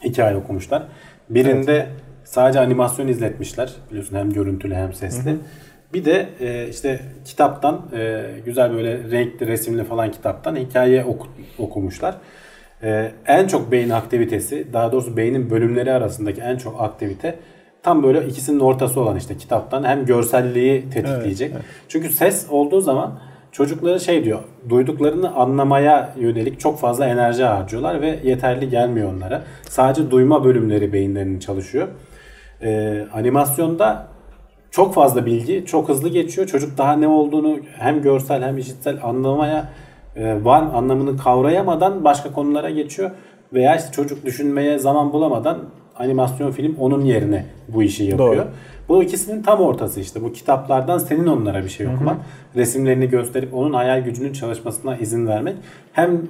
S2: hikaye okumuşlar. Birinde sadece animasyon izletmişler. Biliyorsun hem görüntülü hem sesli. Bir de e, işte kitaptan e, güzel böyle renkli resimli falan kitaptan hikaye oku- okumuşlar. E, en çok beyin aktivitesi, daha doğrusu beynin bölümleri arasındaki en çok aktivite tam böyle ikisinin ortası olan işte kitaptan hem görselliği tetikleyecek. Çünkü ses olduğu zaman çocukları şey diyor, duyduklarını anlamaya yönelik çok fazla enerji harcıyorlar ve yeterli gelmiyor onlara. Sadece duyma bölümleri beyinlerinin çalışıyor. Ee, animasyonda çok fazla bilgi, çok hızlı geçiyor. Çocuk daha ne olduğunu hem görsel hem işitsel anlamaya e, var anlamını kavrayamadan başka konulara geçiyor. Veya işte çocuk düşünmeye zaman bulamadan animasyon film onun yerine bu işi yapıyor.
S1: Doğru.
S2: Bu ikisinin tam ortası işte. Bu kitaplardan senin onlara bir şey okuman, resimlerini gösterip onun hayal gücünün çalışmasına izin vermek. Hem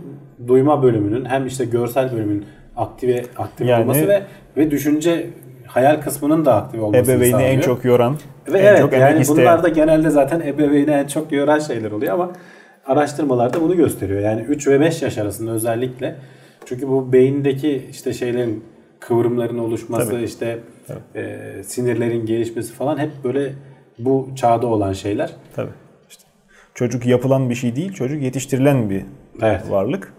S2: duyma bölümünün hem işte görsel bölümünün aktive aktive
S1: Yani-
S2: olması ve ve düşünce hayal kısmının da aktive olmasını
S1: Ebeveyni
S2: sağlıyor.
S1: en çok yoran,
S2: Ve
S1: en
S2: evet
S1: çok
S2: yani
S1: isteyen.
S2: bunlar da genelde zaten ebeveyni en çok yoran şeyler oluyor ama araştırmalarda bunu gösteriyor. Yani 3 ve 5 yaş arasında özellikle. Çünkü bu beyindeki işte şeylerin kıvrımların oluşması,
S1: Tabii.
S2: işte e, sinirlerin gelişmesi falan hep böyle bu çağda olan şeyler.
S1: Tabii. İşte çocuk yapılan bir şey değil, çocuk yetiştirilen bir
S2: Evet.
S1: varlık.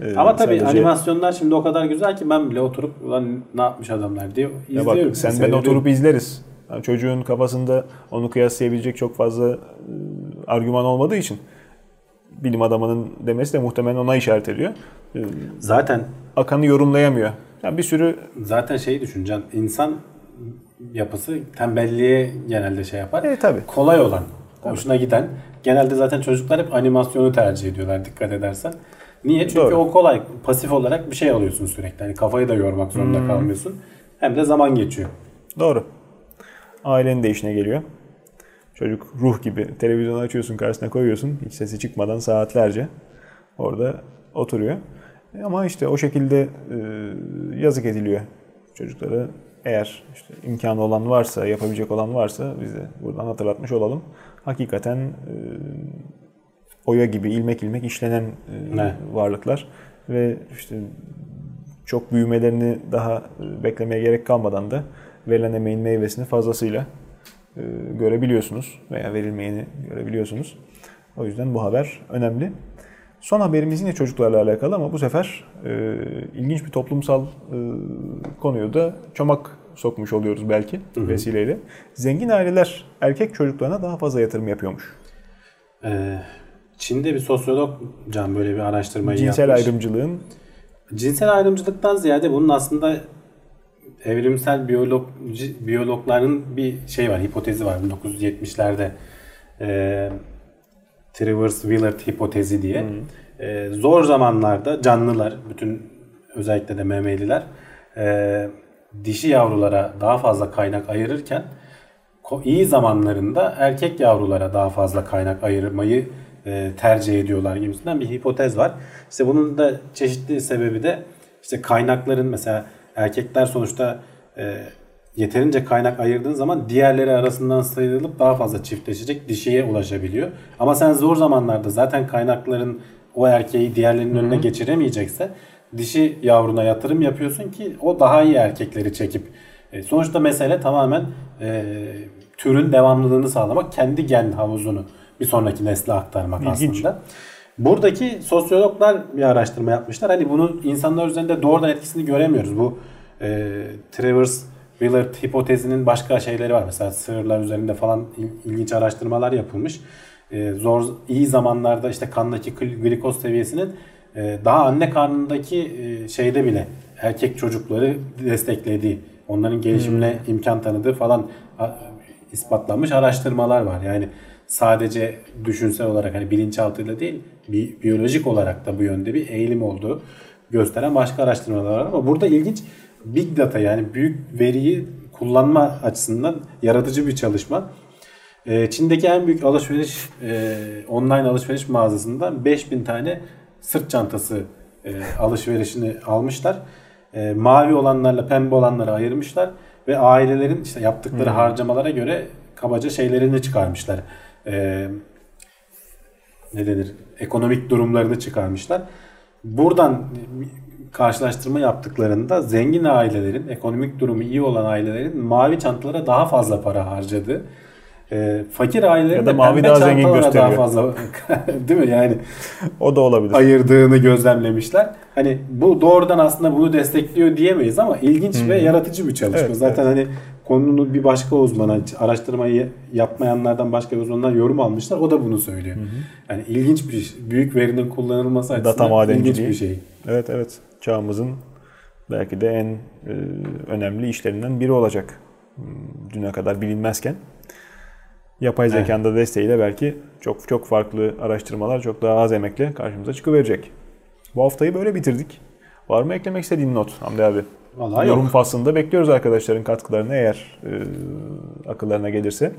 S1: Ee,
S2: Ama tabii
S1: sadece-
S2: animasyonlar şimdi o kadar güzel ki ben bile oturup ulan ne yapmış adamlar diye
S1: Ya
S2: izliyorum.
S1: bak sen ben oturup izleriz. Yani çocuğun kafasında onu kıyaslayabilecek çok fazla e, argüman olmadığı için bilim adamının demesi de muhtemelen ona işaret ediyor. E,
S2: Zaten
S1: Akan'ı yorumlayamıyor. Yani bir sürü
S2: zaten şeyi düşüneceksin. İnsan yapısı tembelliğe genelde şey yapar.
S1: e, tabii.
S2: kolay olan, hoşuna giden. Genelde zaten çocuklar hep animasyonu tercih ediyorlar dikkat edersen. Niye? Çünkü
S1: Doğru.
S2: o kolay. Pasif olarak bir şey alıyorsun sürekli. Hani kafayı da yormak zorunda
S1: Hmm.
S2: kalmıyorsun. Hem de zaman geçiyor.
S1: Doğru. Ailenin de işine geliyor. Çocuk ruh gibi televizyonu açıyorsun karşısına koyuyorsun hiç sesi çıkmadan saatlerce orada oturuyor. E Ama işte o şekilde e, yazık ediliyor çocuklara. Eğer işte imkanı olan varsa, yapabilecek olan varsa biz de buradan hatırlatmış olalım. Hakikaten e, oya gibi ilmek ilmek işlenen
S2: Ne?
S1: varlıklar ve işte çok büyümelerini daha e, beklemeye gerek kalmadan da verilen emeğin meyvesini fazlasıyla e, görebiliyorsunuz veya verilmeyeni görebiliyorsunuz. O yüzden bu haber önemli. Son haberimiz yine çocuklarla alakalı ama bu sefer e, ilginç bir toplumsal e, konuyu da çomak sokmuş oluyoruz belki vesileyle. Zengin aileler erkek çocuklarına daha fazla yatırım yapıyormuş.
S2: Ee, Çin'de bir sosyolog Can böyle bir araştırmayı
S1: Cinsel
S2: yapmış.
S1: ayrımcılığın
S2: Cinsel ayrımcılıktan ziyade bunun aslında evrimsel biyolog biyologların bir şey var, hipotezi var 1970'lerde. Ee, Travers-Willard hipotezi diye. Ee, zor zamanlarda canlılar, bütün özellikle de memeliler e, dişi yavrulara daha fazla kaynak ayırırken iyi zamanlarında erkek yavrulara daha fazla kaynak ayırmayı e, tercih ediyorlar gibisinden bir hipotez var. İşte bunun da çeşitli sebebi de işte kaynakların mesela erkekler sonuçta e, yeterince kaynak ayırdığın zaman diğerleri arasından sıyrılıp daha fazla çiftleşecek dişiye ulaşabiliyor. Ama sen zor zamanlarda zaten kaynakların o erkeği diğerlerinin önüne geçiremeyecekse dişi yavruna yatırım yapıyorsun ki o daha iyi erkekleri çekip e, sonuçta mesele tamamen e, türün devamlılığını sağlamak, kendi gen havuzunu bir sonraki nesle aktarmak
S1: İlginç.
S2: aslında. Buradaki sosyologlar bir araştırma yapmışlar. Hani bunun insanlar üzerinde doğrudan etkisini göremiyoruz. Bu e, Travers Willard hipotezinin başka şeyleri var. Mesela sığırlar üzerinde falan il- ilginç araştırmalar yapılmış. E, zor iyi zamanlarda işte kandaki gl- glikoz seviyesinin e, daha anne karnındaki e, şeyde bile erkek çocukları desteklediği, onların gelişimine imkan tanıdığı falan ispatlanmış araştırmalar var. Yani sadece düşünsel olarak hani bilinçaltıyla değil bi- biyolojik olarak da bu yönde bir eğilim olduğu gösteren başka araştırmalar var ama burada ilginç big data yani büyük veriyi kullanma açısından yaratıcı bir çalışma. Ee, Çin'deki en büyük alışveriş e, online alışveriş mağazasından 5000 tane sırt çantası e, alışverişini almışlar. E, mavi olanlarla pembe olanları ayırmışlar ve ailelerin işte yaptıkları harcamalara göre kabaca şeylerini çıkarmışlar. E, ne denir ekonomik durumlarını çıkarmışlar. Buradan karşılaştırma yaptıklarında zengin ailelerin, ekonomik durumu iyi olan ailelerin mavi çantalara daha fazla para harcadı. E, fakir ailelerin
S1: Ya da mavi daha zengin
S2: çantalara daha
S1: gösteriyor.
S2: fazla değil mi yani
S1: O da olabilir.
S2: ayırdığını gözlemlemişler. Hani bu doğrudan aslında bunu destekliyor diyemeyiz ama ilginç ve yaratıcı bir çalışma.
S1: Evet,
S2: Zaten hani konunun bir başka uzmanı, araştırmayı yapmayanlardan başka uzmanlar yorum almışlar. O da bunu söylüyor. Yani ilginç bir büyük verinin kullanılması açısından
S1: Data
S2: ilginç bir şey.
S1: Evet evet. Çağımızın belki de en e, önemli işlerinden biri olacak. Hmm, Düne kadar bilinmezken. Yapay
S2: Evet.
S1: zekanın da desteğiyle belki çok çok farklı araştırmalar çok daha az emekle karşımıza çıkıverecek. Bu haftayı böyle bitirdik. Var mı eklemek istediğin not Hamdi abi?
S2: Vallahi
S1: Yorum
S2: yok.
S1: faslında bekliyoruz arkadaşların katkılarını eğer e, akıllarına gelirse.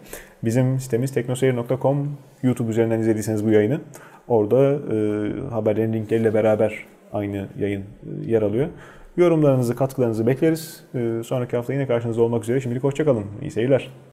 S1: Bizim sitemiz teknoseyir.com YouTube üzerinden izlediyseniz bu yayını orada e, haberlerin linkleriyle beraber aynı yayın e, yer alıyor. Yorumlarınızı, katkılarınızı bekleriz. E, sonraki hafta yine karşınızda olmak üzere. Şimdilik hoşçakalın. İyi seyirler.